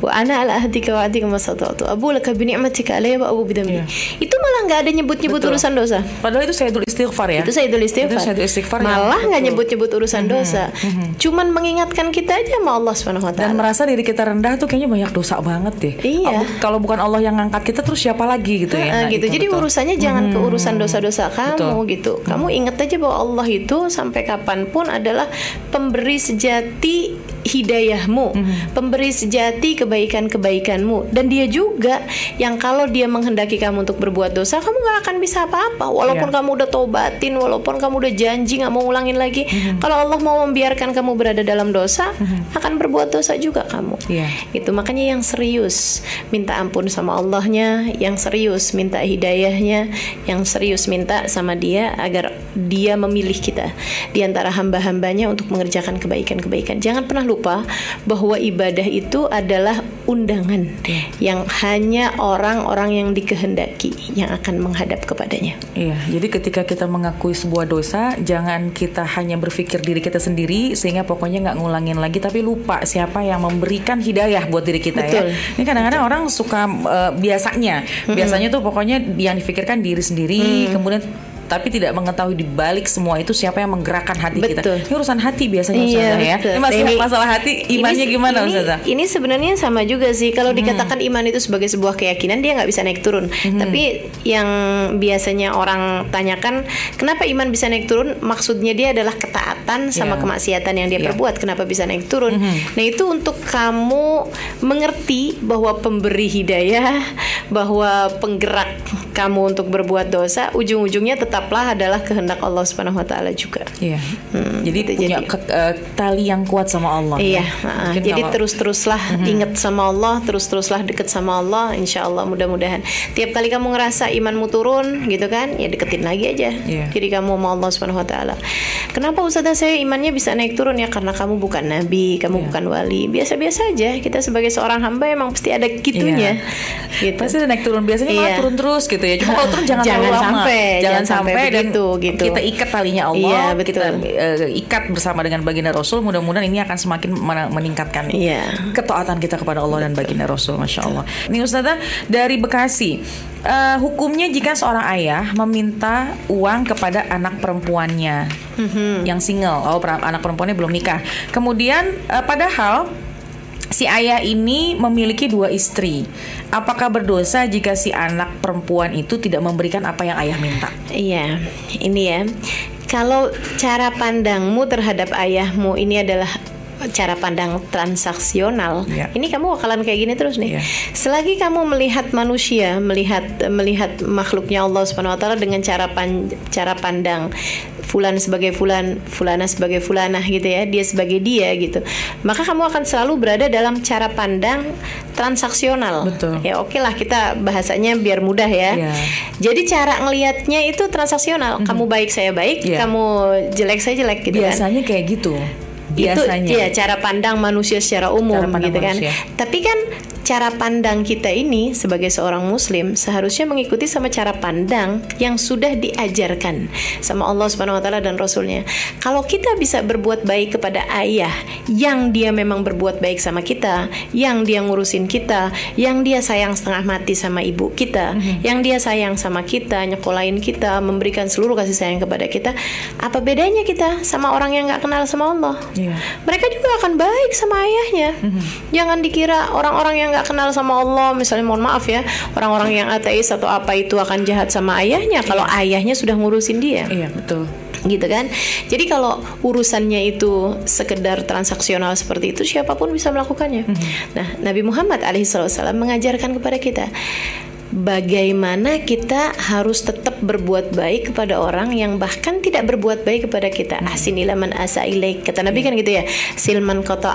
wa ana ala ahdika wa ahdika masatatu abu laka bi ni'matika alayya wa abu Iya. itu malah nggak ada nyebut-nyebut urusan dosa Padahal itu saya istighfar ya. itu Sayyidul Istighfar. Itu Sayyidul Istighfar Malah nggak nyebut-nyebut urusan dosa. Cuman mengingatkan kita aja sama Allah Subhanahu wa dan taala. merasa diri kita rendah tuh kayaknya banyak dosa banget deh. Iya. Kalau bukan Allah yang ngangkat kita terus siapa lagi gitu ya. Nah, gitu. itu Jadi betul. urusannya jangan ke urusan dosa-dosa kamu Betul. gitu. Kamu ingat aja bahwa Allah itu sampai kapan pun adalah pemberi sejati hidayahmu, pemberi sejati kebaikan-kebaikanmu. Dan dia juga yang kalau dia menghendaki kamu untuk berbuat dosa kamu nggak akan bisa apa-apa. Walaupun Iya. kamu udah tobatin walaupun kamu udah janji nggak mau ulangin lagi kalau Allah mau membiarkan kamu berada dalam dosa akan berbuat dosa juga kamu. Iya. itu makanya yang serius minta ampun sama Allahnya yang serius minta hidayahnya yang serius minta sama dia agar dia memilih kita di antara hamba-hambanya untuk mengerjakan kebaikan-kebaikan. Jangan pernah lupa bahwa ibadah itu adalah undangan yang hanya orang-orang yang dikehendaki yang akan menghadap kepadanya. Iya, jadi ketika kita mengakui sebuah dosa, jangan kita hanya berpikir diri kita sendiri sehingga pokoknya nggak ngulangin lagi, tapi lupa siapa yang memberikan hidayah buat diri kita Betul. ya. Ini kadang-kadang orang suka eh, biasanya, biasanya tuh pokoknya yang difikirkan diri sendiri, kemudian tapi tidak mengetahui di balik semua itu siapa yang menggerakkan hati kita. Betul. Ini urusan hati biasanya Iya, Ustazah ya. betul. Ini masalah, Ini- masalah hati imannya Ini- gimana ini, Ustazah? Ini sebenarnya sama juga sih. Kalau dikatakan iman itu sebagai sebuah keyakinan, dia nggak bisa naik turun. Tapi yang biasanya orang tanyakan, kenapa iman bisa naik turun? Maksudnya dia adalah ketaatan sama Iya. kemaksiatan yang dia Iya. perbuat. Kenapa bisa naik turun? Nah itu untuk kamu mengerti bahwa pemberi hidayah, bahwa penggerak kamu untuk berbuat dosa, ujung-ujungnya tetaplah adalah kehendak Allah Subhanahu Wa Taala juga. Iya. Hmm, jadi gitu, punya jadi- ke- eh, tali yang kuat sama Allah. Iya, ya. Mungkin jadi kalau- terus-teruslah ingat sama Allah, terus-teruslah deket sama Allah, insya Allah mudah-mudahan. Tiap kali kamu ngerasa imanmu turun, gitu kan, ya deketin lagi aja. Iya. Jadi kamu sama Allah Subhanahu Wa Taala. Kenapa Ustazah saya imannya bisa naik turun ya? Karena kamu bukan nabi, kamu Iya. bukan wali. Biasa-biasa aja. Kita sebagai seorang hamba emang pasti ada gitunya. Gitu. Pasti naik turun biasanya malah Iya. turun terus gitu ya. Cuma kalau turun jangan, Jangan terlalu lama. sampai, jangan, jangan sampai, sampai begitu, gitu. kita ikat talinya Allah, Iya, betul. kita eh, ikat bersama dengan baginda Rasul. Mudah-mudahan ini akan semakin men- meningkatkan Iya. ketaatan kita kepada Allah dan baginda Rasul. Masya Allah. Ini Ustazah dari Bekasi. Eh, hukumnya jika seorang ayah meminta uang kepada anak perempuannya Mhm. yang single, oh anak perempuannya belum nikah. Kemudian eh, padahal si ayah ini memiliki dua istri. Apakah berdosa jika si anak perempuan itu tidak memberikan apa yang ayah minta? Iya, ini ya. Kalau cara pandangmu terhadap ayahmu ini adalah cara pandang transaksional, Iya. ini kamu bakalan kayak gini terus nih. Iya. Selagi kamu melihat manusia, melihat melihat makhluknya Allah Subhanahu wa taala dengan cara pan- cara pandang fulan sebagai fulan, fulana sebagai fulanah gitu ya, dia sebagai dia gitu. Maka kamu akan selalu berada dalam cara pandang transaksional. Betul. Ya oke lah kita bahasanya biar mudah ya. Iya. Jadi cara ngelihatnya itu transaksional. Kamu baik saya baik, Iya. kamu jelek saya jelek gitu kan. Biasanya kayak gitu. Biasanya. Itu ya cara pandang manusia secara umum Cara gitu kan. manusia. Tapi kan cara pandang kita ini sebagai seorang muslim seharusnya mengikuti sama cara pandang yang sudah diajarkan sama Allah Subhanahu wa taala dan rasulnya. Kalau kita bisa berbuat baik kepada ayah yang dia memang berbuat baik sama kita, yang dia ngurusin kita, yang dia sayang setengah mati sama ibu kita, Mhm. yang dia sayang sama kita, nyekolahin kita, memberikan seluruh kasih sayang kepada kita, apa bedanya kita sama orang yang nggak kenal sama Allah? Iya. mereka juga akan baik sama ayahnya. Jangan dikira orang-orang yang nggak kenal sama Allah, misalnya mohon maaf ya, orang-orang yang ateis atau apa itu akan jahat sama ayahnya kalau ayahnya sudah ngurusin dia Iya, betul. gitu kan jadi kalau urusannya itu sekedar transaksional seperti itu siapa pun bisa melakukannya nah Nabi Muhammad alaihissalam mengajarkan kepada kita bagaimana kita harus tetap berbuat baik kepada orang yang bahkan tidak berbuat baik kepada kita. Asin ilaman asa ilaik. Kata Nabi kan gitu ya silman kota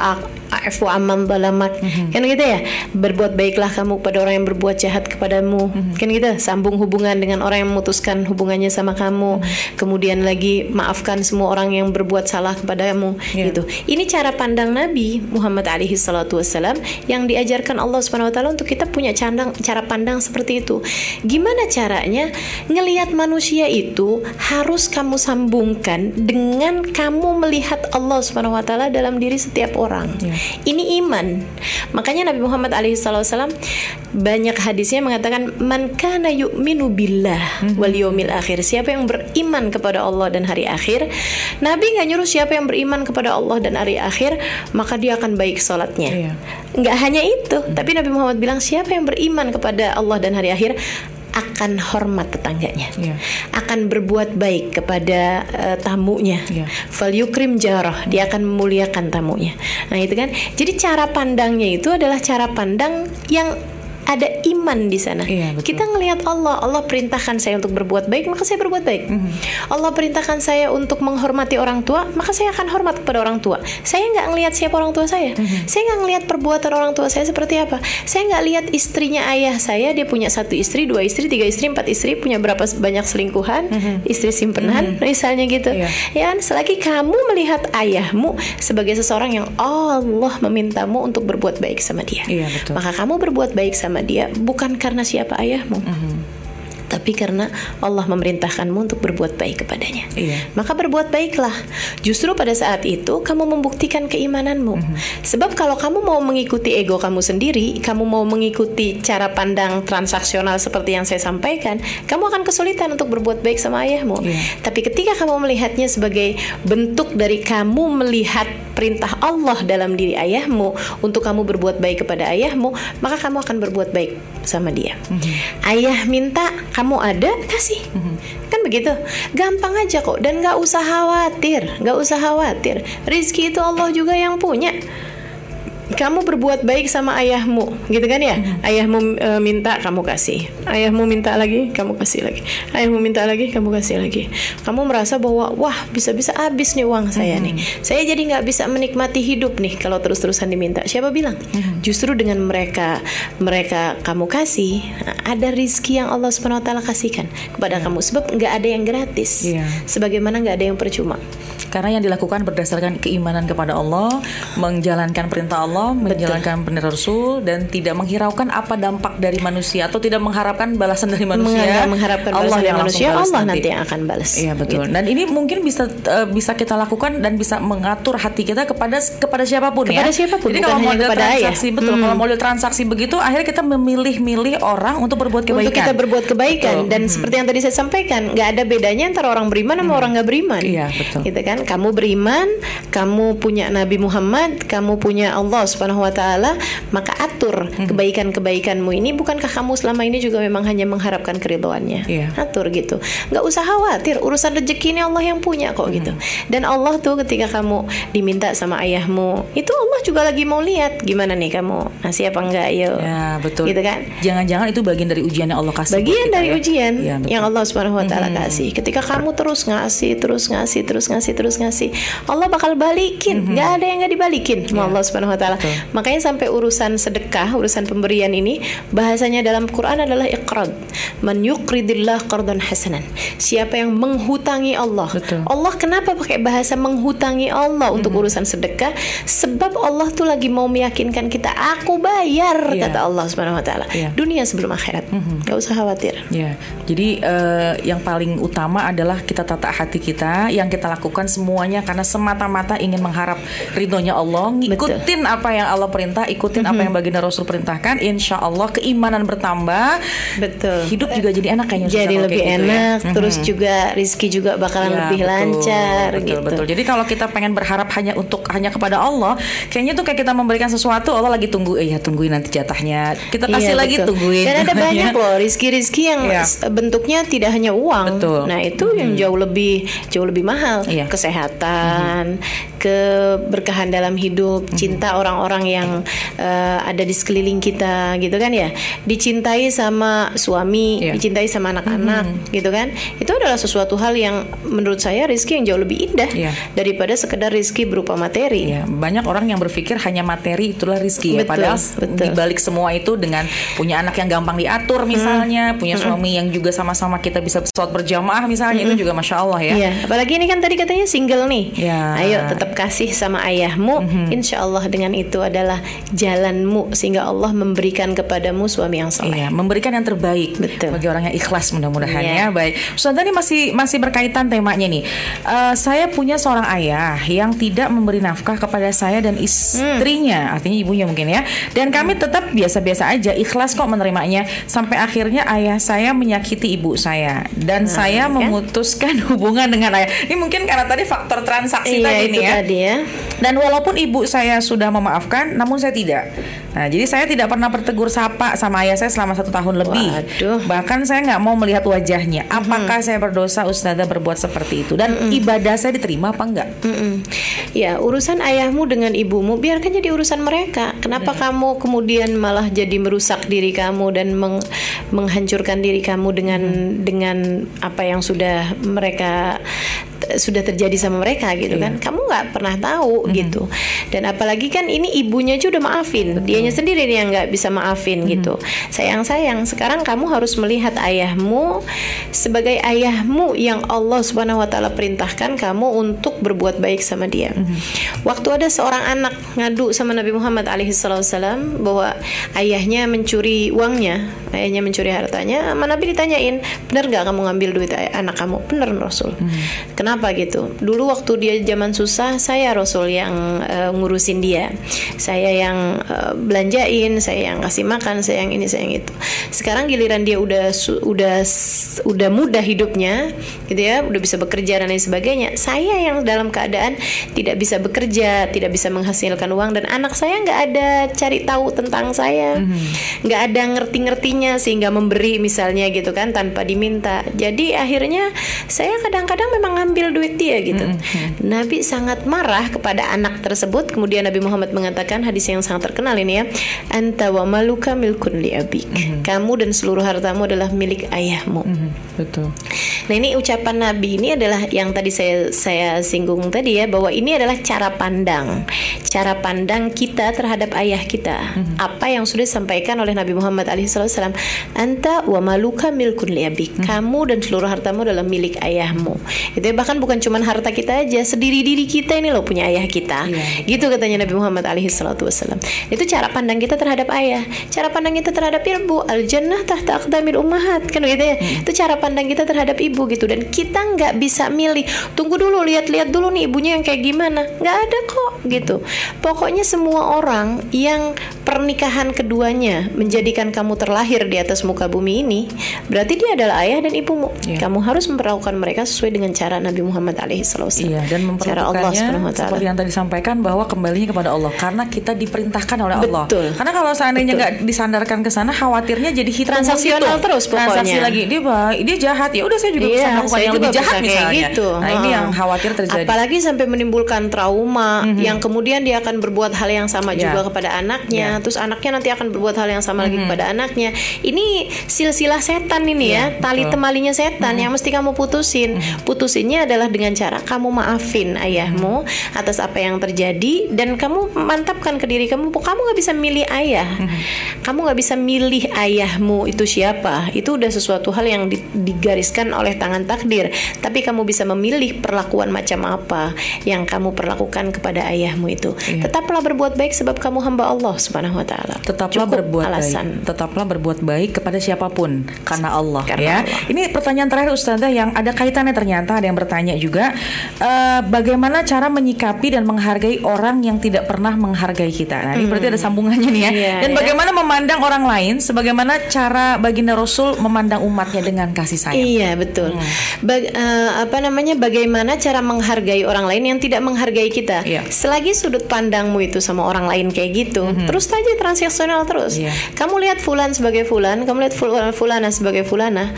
afu amman balamak kan gitu ya berbuat baiklah kamu kepada orang yang berbuat jahat kepadamu. Kan gitu sambung hubungan dengan orang yang memutuskan hubungannya sama kamu. Kemudian lagi maafkan semua orang yang berbuat salah kepadamu. Iya. gitu. Ini cara pandang Nabi Muhammad alaihi salatu wassalam yang diajarkan Allah Subhanahu wa taala untuk kita punya candang, cara pandang seperti itu. Gimana caranya ngelihat manusia itu harus kamu sambungkan dengan kamu melihat Allah Subhanahu wa taala dalam diri setiap orang? Iya. ini iman. Makanya Nabi Muhammad alaihi banyak hadisnya mengatakan man kana yu'minu billah wal yaumil akhir. Siapa yang beriman kepada Allah dan hari akhir Nabi nggak nyuruh siapa yang beriman kepada Allah dan hari akhir maka dia akan baik sholatnya. Iya. nggak hanya itu tapi Nabi Muhammad bilang siapa yang beriman kepada Allah dan hari akhir akan hormat tetangganya, Iya. akan berbuat baik kepada eh, tamunya. Iya. Fal yukrim jarah, dia akan memuliakan tamunya. Nah, itu kan. Jadi cara pandangnya itu adalah cara pandang yang ada iman di sana. Iya, betul. Kita ngelihat Allah, Allah perintahkan saya untuk berbuat baik, maka saya berbuat baik. Mhm. Allah perintahkan saya untuk menghormati orang tua, maka saya akan hormat kepada orang tua. Saya nggak ngelihat siapa orang tua saya. Mhm. Saya nggak ngelihat perbuatan orang tua saya seperti apa. Saya nggak lihat istrinya ayah saya, dia punya satu istri, dua istri, tiga istri, empat istri, punya berapa banyak selingkuhan, istri simpenan, misalnya gitu. Iya. Ya kan? Selagi kamu melihat ayahmu sebagai seseorang yang Allah memintamu untuk berbuat baik sama dia, Iya, betul. maka kamu berbuat baik sama dia bukan karena siapa ayahmu, Mhm. Tapi karena Allah memerintahkanmu untuk berbuat baik kepadanya. Iya. Maka berbuat baiklah. Justru pada saat itu kamu membuktikan keimananmu. Mhm. Sebab kalau kamu mau mengikuti ego kamu sendiri, kamu mau mengikuti cara pandang transaksional seperti yang saya sampaikan, kamu akan kesulitan untuk berbuat baik sama ayahmu. Iya. Tapi ketika kamu melihatnya sebagai bentuk dari kamu melihat perintah Allah dalam diri ayahmu untuk kamu berbuat baik kepada ayahmu, maka kamu akan berbuat baik sama dia. Ayah minta, kamu ada, kasih. Kan begitu. Gampang aja kok dan nggak usah khawatir, nggak usah khawatir. Rizki itu Allah juga yang punya. Kamu berbuat baik sama ayahmu, gitu kan ya? Ayahmu e, minta, kamu kasih. Ayahmu minta lagi, kamu kasih lagi. Ayahmu minta lagi, kamu kasih lagi. Kamu merasa bahwa wah bisa-bisa habis nih uang saya nih. Saya jadi nggak bisa menikmati hidup nih kalau terus-terusan diminta. Siapa bilang? Justru dengan mereka mereka kamu kasih, ada rizki yang Allah swt kasihkan kepada kamu. Sebab nggak ada yang gratis. Iya. Sebagaimana nggak ada yang percuma. Karena yang dilakukan berdasarkan keimanan kepada Allah, menjalankan perintah Allah, menjalankan perintah Rasul, dan tidak menghiraukan apa dampak dari manusia atau tidak mengharapkan balasan dari manusia. Menganggap mengharapkan Allah yang manusia, balas Allah nanti yang akan balas. Iya betul. Gitu. Dan ini mungkin bisa eh, bisa kita lakukan dan bisa mengatur hati kita kepada kepada siapa pun ya. Kepada siapa pun, Jadi kalau model kepada ayah. transaksi betul. Hmm. Kalau model transaksi begitu, akhirnya kita memilih-milih orang untuk berbuat kebaikan. Untuk kita berbuat kebaikan Betul. dan seperti yang tadi saya sampaikan, nggak ada bedanya antara orang beriman sama orang nggak beriman. Iya, betul. Gitu kan? Kamu beriman, kamu punya Nabi Muhammad, kamu punya Allah Subhanahu Wa Taala, maka atur kebaikan-kebaikanmu ini. Bukankah kamu selama ini juga memang hanya mengharapkan keridhoannya? Iya. Atur gitu. Nggak usah khawatir, urusan rezeki ini Allah yang punya kok gitu. Dan Allah tuh ketika kamu diminta sama ayahmu, itu Allah juga lagi mau lihat gimana nih kamu ngasih apa enggak, yuk. Ya betul. Gitu kan? Jangan-jangan itu bagian dari ujian yang Allah kasih. bagian dari ya. ujian betul. yang Allah Subhanahu wa taala kasih. Ketika kamu terus ngasih, terus ngasih, terus ngasih, terus ngasih, Allah bakal balikin. nggak ada yang nggak dibalikin sama Allah Subhanahu wa taala. Betul. Makanya sampai urusan sedekah, urusan pemberian ini bahasanya dalam Quran adalah iqrad. Man yuqridillah qardan hasanan. Siapa yang menghutangi Allah. Betul. Allah kenapa pakai bahasa menghutangi Allah untuk urusan sedekah? Sebab Allah tuh lagi mau meyakinkan kita, aku bayar Iya. kata Allah Subhanahu wa taala. Iya. Dunia sebelum akhirat. nggak usah khawatir. Ya, jadi eh, yang paling utama adalah kita tata hati kita, yang kita lakukan semuanya karena semata-mata ingin mengharap ridhonya Allah, ngikutin apa yang Allah perintah, ikutin apa yang baginda Rasul perintahkan, insya Allah keimanan bertambah, Betul. hidup juga jadi enak kayaknya. Jadi lebih kayak gitu ya. enak, Mhm. terus juga rizki juga bakalan Ya, lebih betul, lancar betul, gitu. Betul. Jadi kalau kita pengen berharap hanya untuk hanya kepada Allah, kayaknya tuh kayak kita memberikan sesuatu, Allah lagi tunggu, eh ya tungguin nanti jatahnya. Kita kasih Iya, lagi betul. tungguin. Dan ada banyak loh rizki-rizki yang Iya. s- bentuknya tidak hanya uang. Betul. Nah itu yang jauh lebih jauh lebih mahal. Iya. Kesehatan, keberkahan dalam hidup, cinta orang-orang yang eh, ada di sekeliling kita, gitu kan ya. Dicintai sama suami, Iya. dicintai sama anak-anak, gitu kan. Itu adalah sesuatu hal yang menurut saya rizki yang jauh lebih indah Iya. daripada sekedar rizki berupa materi. Ya, banyak orang yang berpikir hanya materi itulah rizki ya. Betul, Padahal betul. di balik semua itu dengan punya anak yang gampang diatur misalnya, punya suami yang juga sama-sama kita bisa sholat berjamaah misalnya itu juga masya Allah ya. Iya, apalagi ini kan tadi katanya single nih. Ya. Ayo tetap kasih sama ayahmu. Insya Allah dengan itu adalah jalanmu sehingga Allah memberikan kepadamu suami yang soleh. Iya, memberikan yang terbaik Betul. bagi orang yang ikhlas mudah-mudahan Iya. ya. Baik, Ustaz ini masih masih berkaitan temanya nih. Eh, saya punya seorang ayah yang tidak memberi nafkah kepada saya dan istrinya, artinya ibunya mungkin ya. Dan kami tetap biasa-biasa aja, ikhlas kok menerimanya. Sampai akhirnya ayah saya menyakiti ibu saya dan saya kan? memutuskan hubungan dengan ayah. Ini mungkin karena tadi tadi faktor transaksi Iya, tadi itu nih ya. tadi ya. Dan walaupun ibu saya sudah memaafkan, namun saya tidak. Nah, jadi saya tidak pernah bertegur sapa sama ayah saya selama satu tahun lebih. Waduh. Bahkan saya nggak mau melihat wajahnya. Apakah saya berdosa, Ustazah berbuat seperti itu? Dan ibadah saya diterima apa enggak? Mm-mm. Ya urusan ayahmu dengan ibumu biarkan jadi urusan mereka. Kenapa kamu kemudian malah jadi merusak diri kamu dan meng- menghancurkan diri kamu dengan dengan apa yang sudah mereka sudah terjadi sama mereka gitu kan? Kamu nggak pernah tahu gitu. Dan apalagi kan ini ibunya aja udah maafin, dianya sendiri nih yang nggak bisa maafin gitu. Sayang sayang. Sekarang kamu harus melihat ayahmu sebagai ayahmu yang Allah Subhanahu Wa Taala perintahkan kamu untuk berbuat baik sama dia. Waktu ada seorang anak ngadu sama Nabi Muhammad alaihissalam bahwa ayahnya mencuri uangnya, ayahnya mencuri hartanya, sama Nabi ditanyain, benar nggak kamu ngambil duit anak kamu? Benar Rasul. Kenapa gitu? Dulu waktu dia zaman susah, saya Rasul yang eh, ngurusin dia, saya yang eh, belanjain, saya yang kasih makan, saya yang ini, saya yang itu. Sekarang giliran dia udah udah udah mudah hidupnya, gitu ya, udah bisa bekerja dan lain sebagainya. Saya yang dalam keadaan tidak bisa bekerja, tidak bisa menghasilkan uang dan anak saya nggak ada cari tahu tentang saya, nggak ada ngerti-ngertinya sehingga memberi misalnya gitu kan tanpa diminta. Jadi akhirnya saya kadang-kadang memang ngambil duit dia gitu. Nabi sangat marah kepada anak tersebut. Kemudian Nabi Muhammad mengatakan hadis yang sangat terkenal ini ya, anta wa maluka milkun li abik. Kamu dan seluruh hartamu adalah milik ayahmu. Betul. Nah ini ucapan Nabi ini adalah yang tadi saya saya singgung tadi ya bahwa ini adalah cara pandang, cara pandang kita terhadap ayah kita. Apa yang sudah disampaikan oleh Nabi Muhammad SAW, anta wa maluka milkun liabik. Kamu dan seluruh hartamu adalah milik ayahmu. Itu ya, bahkan bukan cuma harta kita aja, sediri diri kita ini loh punya ayah kita. Gitu katanya Nabi Muhammad SAW. Itu cara pandang kita terhadap ayah, cara pandang kita terhadap ibu. Al jannah tahta aqdamil ummahat kan gitu ya. Itu cara pandang kita terhadap ibu gitu dan kita nggak bisa milih tunggu dulu lihat-lihat dulu nih ibunya yang kayak gimana nggak ada kok gitu pokoknya semua orang yang pernikahan keduanya menjadikan kamu terlahir di atas muka bumi ini berarti dia adalah ayah dan ibumu Iya. kamu harus memperlakukan mereka sesuai dengan cara Nabi Muhammad alaihissalam Iya, dan cara Allah seperti yang tadi disampaikan bahwa kembalinya kepada Allah karena kita diperintahkan oleh Allah. Betul. Karena kalau seandainya nggak disandarkan ke sana, khawatirnya jadi hitung Transaksional terus pokoknya. Transaksi lagi dia dia jahat ya udah saya juga Iya, bisa melakukan saya yang lebih jahat misalnya. gitu. Nah ini yang khawatir terjadi. Apalagi sampai menimbulkan trauma yang kemudian dia akan berbuat hal yang sama Ya. juga kepada anaknya, terus anaknya nanti akan berbuat hal yang sama lagi kepada anaknya. Ini silsilah setan ini ya, tali betul. temalinya setan yang mesti kamu putusin. Putusinnya adalah dengan cara kamu maafin ayahmu atas apa yang terjadi dan kamu mantapkan ke diri kamu, kamu nggak bisa milih ayah, kamu nggak bisa milih ayahmu itu siapa. Itu udah sesuatu hal yang di- digariskan oleh tangan takdir. Tapi kamu bisa memilih perlakuan macam apa yang kamu perlakukan kepada ayahmu itu. Iya. Tetaplah berbuat baik sebab kamu hamba Allah Subhanahu wa taala. Tetaplah Cukup berbuat alasan. baik. Tetaplah berbuat baik kepada siapa pun karena Allah Karena ya. Allah. Ini pertanyaan terakhir Ustazah yang ada kaitannya ternyata ada yang bertanya juga eh, bagaimana cara menyikapi dan menghargai orang yang tidak pernah menghargai kita. Nah, ini berarti ada sambungannya nih ya. Iya, dan ya. bagaimana memandang orang lain sebagaimana cara baginda Rasul memandang umatnya dengan kasih sayang. Iya betul. Bag- eh, apa namanya? Bagaimana cara menghargai orang lain yang tidak menghargai kita? Iya. Selagi sudut pandangmu itu sama orang lain kayak gitu, terus aja transaksional terus. Iya. Kamu lihat fulan sebagai fulan, kamu lihat ful- fulana sebagai fulana,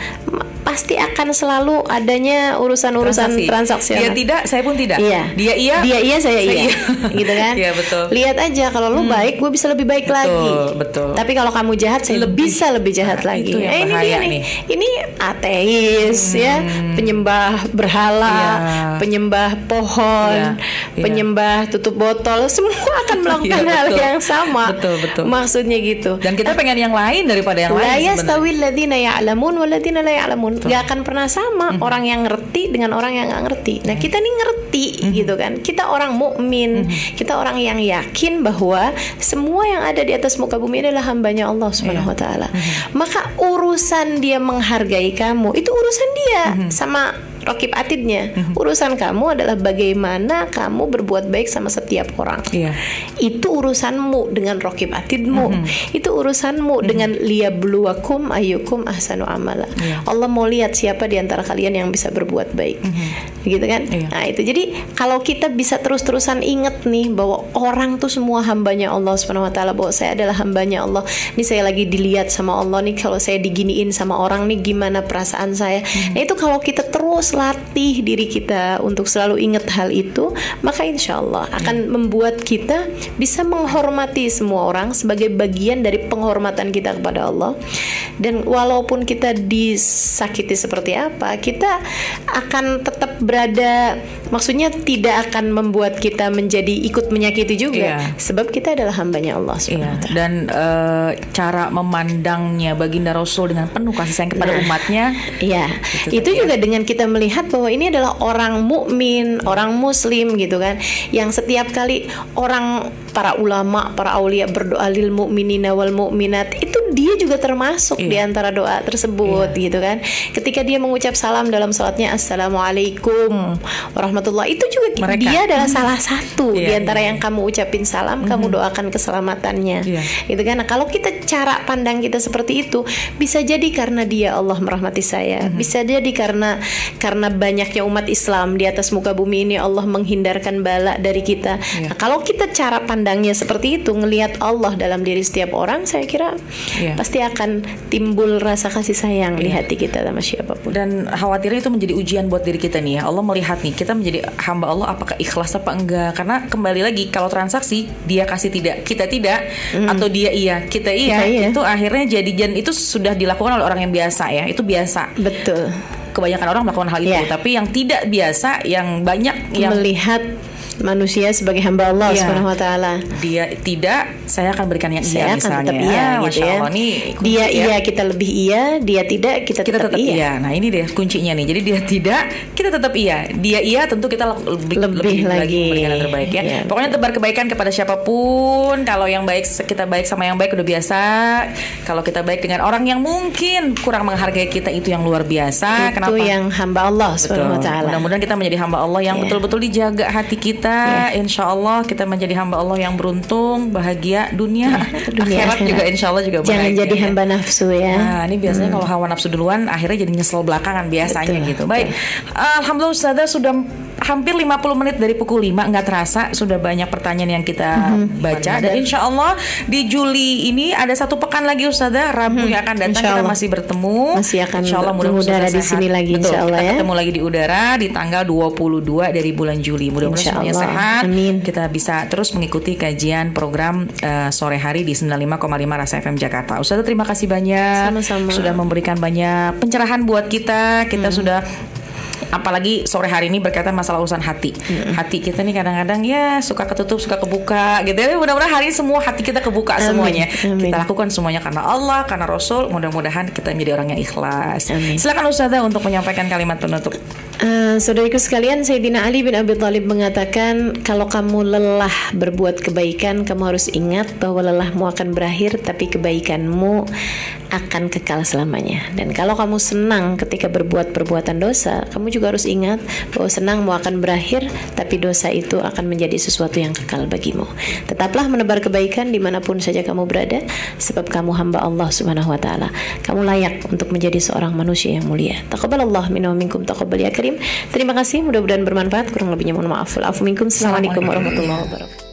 pasti akan selalu adanya urusan-urusan Transaksi. transaksional. Dia tidak, saya pun tidak. Iya. Dia iya. Dia iya, saya, saya iya. iya. gitu kan? Iya, betul. Hmm. Lihat aja kalau lu baik, gue bisa lebih baik Betul, lagi. betul. Tapi kalau kamu jahat, saya Lebih. bisa lebih jahat Nah, lagi. itu yang Eh, ini bahaya dia nih. nih. Ini ateis ya, penyembah berhala, Iya. penyembah pohon, Iya, iya. penyembah tutup botol, semua akan melakukan Iya, hal betul. yang sama. Betul, betul. Maksudnya gitu. Dan kita pengen yang lain daripada yang La lain sebenarnya. yastawi alladziina ya'lamun walladzina la ya'lamun. Gak akan pernah sama Mhm. orang yang ngerti dengan orang yang nggak ngerti. Nah, kita nih ngerti Mhm. gitu kan. Kita orang mukmin, kita orang yang yakin bahwa semua yang ada di atas muka bumi adalah hambanya Allah Subhanahu wa taala. Maka urusan dia menghargai kamu itu urusan dia Mhm. sama rokib atidnya. Urusan kamu adalah bagaimana kamu berbuat baik sama setiap orang. Iya. Itu urusanmu dengan rokib atidmu. Itu urusanmu dengan liyabluwakum ayyukum ahsanu amala. Iya. Allah mau lihat siapa di antara kalian yang bisa berbuat baik. Gitu kan? Iya. Nah, itu. Jadi kalau kita bisa terus-terusan inget nih bahwa orang tuh semua hambanya Allah Subhanahu wa taala bahwa saya adalah hambanya Allah. Ini saya lagi dilihat sama Allah nih kalau saya diginiin sama orang nih gimana perasaan saya. Nah, itu kalau kita terus latih diri kita untuk selalu ingat hal itu, maka insya Allah akan membuat kita bisa menghormati semua orang sebagai bagian dari penghormatan kita kepada Allah. Dan walaupun kita disakiti seperti apa, kita akan tetap berada maksudnya tidak akan membuat kita menjadi ikut menyakiti juga Iya. sebab kita adalah hambanya Allah Iya, Subhanahu wa taala. dan eh, cara memandangnya baginda Rasul dengan penuh kasih sayang kepada Nah. umatnya. Iya, itu tadi ya. juga dengan kita melihat bahwa ini adalah orang mukmin, orang muslim gitu kan, yang setiap kali orang para ulama, para aulia berdoa lil mukminina wal mukminat itu dia juga termasuk Iya. di antara doa tersebut gitu kan. Ketika dia mengucap salam dalam salatnya assalamualaikum warahmatullah itu juga Mereka. dia adalah salah satu di Iya, antara iya. yang kamu ucapin salam, kamu doakan keselamatannya. Iya. Gitu kan. Nah, kalau kita cara pandang kita seperti itu, bisa jadi karena dia Allah merahmati saya, Mhm. bisa jadi karena karena banyaknya umat Islam di atas muka bumi ini Allah menghindarkan bala dari kita. Iya. Nah, kalau kita cara pandangnya seperti itu, ngelihat Allah dalam diri setiap orang, saya kira Iya. pasti akan timbul rasa kasih sayang di Iya. hati kita sama siapa pun. Dan khawatirnya itu menjadi ujian buat diri kita nih ya. Allah melihat nih kita menjadi hamba Allah apakah ikhlas apa enggak? Karena kembali lagi kalau transaksi dia kasih tidak, kita tidak atau dia iya, kita iya, Kita iya. itu akhirnya jadi dan itu sudah dilakukan oleh orang yang biasa ya. Itu biasa. Betul. Kebanyakan orang melakukan hal itu, Iya. tapi yang tidak biasa, yang banyak yang melihat manusia sebagai hamba Allah Iya. Subhanahu wa taala. dia tidak, saya akan berikan yang saya iya akan misalnya. tetap iya Ah, gitu Masya ya. Allah nih dia ya. iya kita lebih iya, dia tidak kita, kita tetap, tetap iya. iya. Nah ini deh kuncinya nih. Jadi dia tidak, kita tetap iya. Dia iya, tentu kita lebih, Lebih lagi. memberikan yang terbaik ya. Iya. Pokoknya tebar kebaikan kepada siapa pun. Kalau yang baik kita baik sama yang baik udah biasa. Kalau kita baik dengan orang yang mungkin kurang menghargai kita itu yang luar biasa. Itu Kenapa? yang hamba Allah. Subhanahu wa taala. Mudah-mudahan kita menjadi hamba Allah yang Iya. betul-betul dijaga hati kita. Insya Allah kita menjadi hamba Allah yang beruntung, bahagia dunia, dunia akhirat juga Insya Allah juga Jangan bahagia, jadi ya. hamba nafsu ya. Nah, ini biasanya kalau hawa nafsu duluan akhirnya jadi nyesel belakangan biasanya Betul, gitu. Baik. Alhamdulillah Ustazah sudah hampir 50 menit dari pukul 5 nggak terasa sudah banyak pertanyaan yang kita Mhm. baca dan insya Allah di Juli ini ada satu pekan lagi Ustazah Rabu yang akan datang kita masih bertemu Masih akan Insya Allah mudah-mudahan di sehat. sini lagi, Betul, insya Allah kita ya. ketemu lagi di udara di tanggal 22 dari bulan Juli mudah-mudahan semuanya Allah. sehat Amin. kita bisa terus mengikuti kajian program eh, sore hari di 95,5 Rasa FM Jakarta Ustazah terima kasih banyak Sama-sama. sudah memberikan banyak pencerahan buat kita. Kita sudah apalagi sore hari ini berkaitan masalah urusan hati. Hati kita nih kadang-kadang ya suka ketutup, suka kebuka gitu. ya. Mudah-mudahan hari ini semua hati kita kebuka Amin. semuanya. Amin. Kita lakukan semuanya karena Allah, karena Rasul. Mudah-mudahan kita menjadi orang yang ikhlas. Amin. Silakan Ustazah untuk menyampaikan kalimat penutup. Eh, saudariku sekalian, Sayyidina Ali bin Abi Thalib mengatakan, kalau kamu lelah berbuat kebaikan, kamu harus ingat bahwa lelahmu akan berakhir, tapi kebaikanmu akan kekal selamanya. Dan kalau kamu senang ketika berbuat perbuatan dosa, kamu juga harus ingat bahwa senangmu akan berakhir, tapi dosa itu akan menjadi sesuatu yang kekal bagimu. Tetaplah menebar kebaikan di mana pun saja kamu berada, sebab kamu hamba Allah Subhanahu Wa Taala. Kamu layak untuk menjadi seorang manusia yang mulia. Taqabbalallah minna wa minkum taqabbal ya Terima kasih, mudah-mudahan bermanfaat. Kurang lebihnya mohon maaf. Assalamualaikum warahmatullahi wabarakatuh.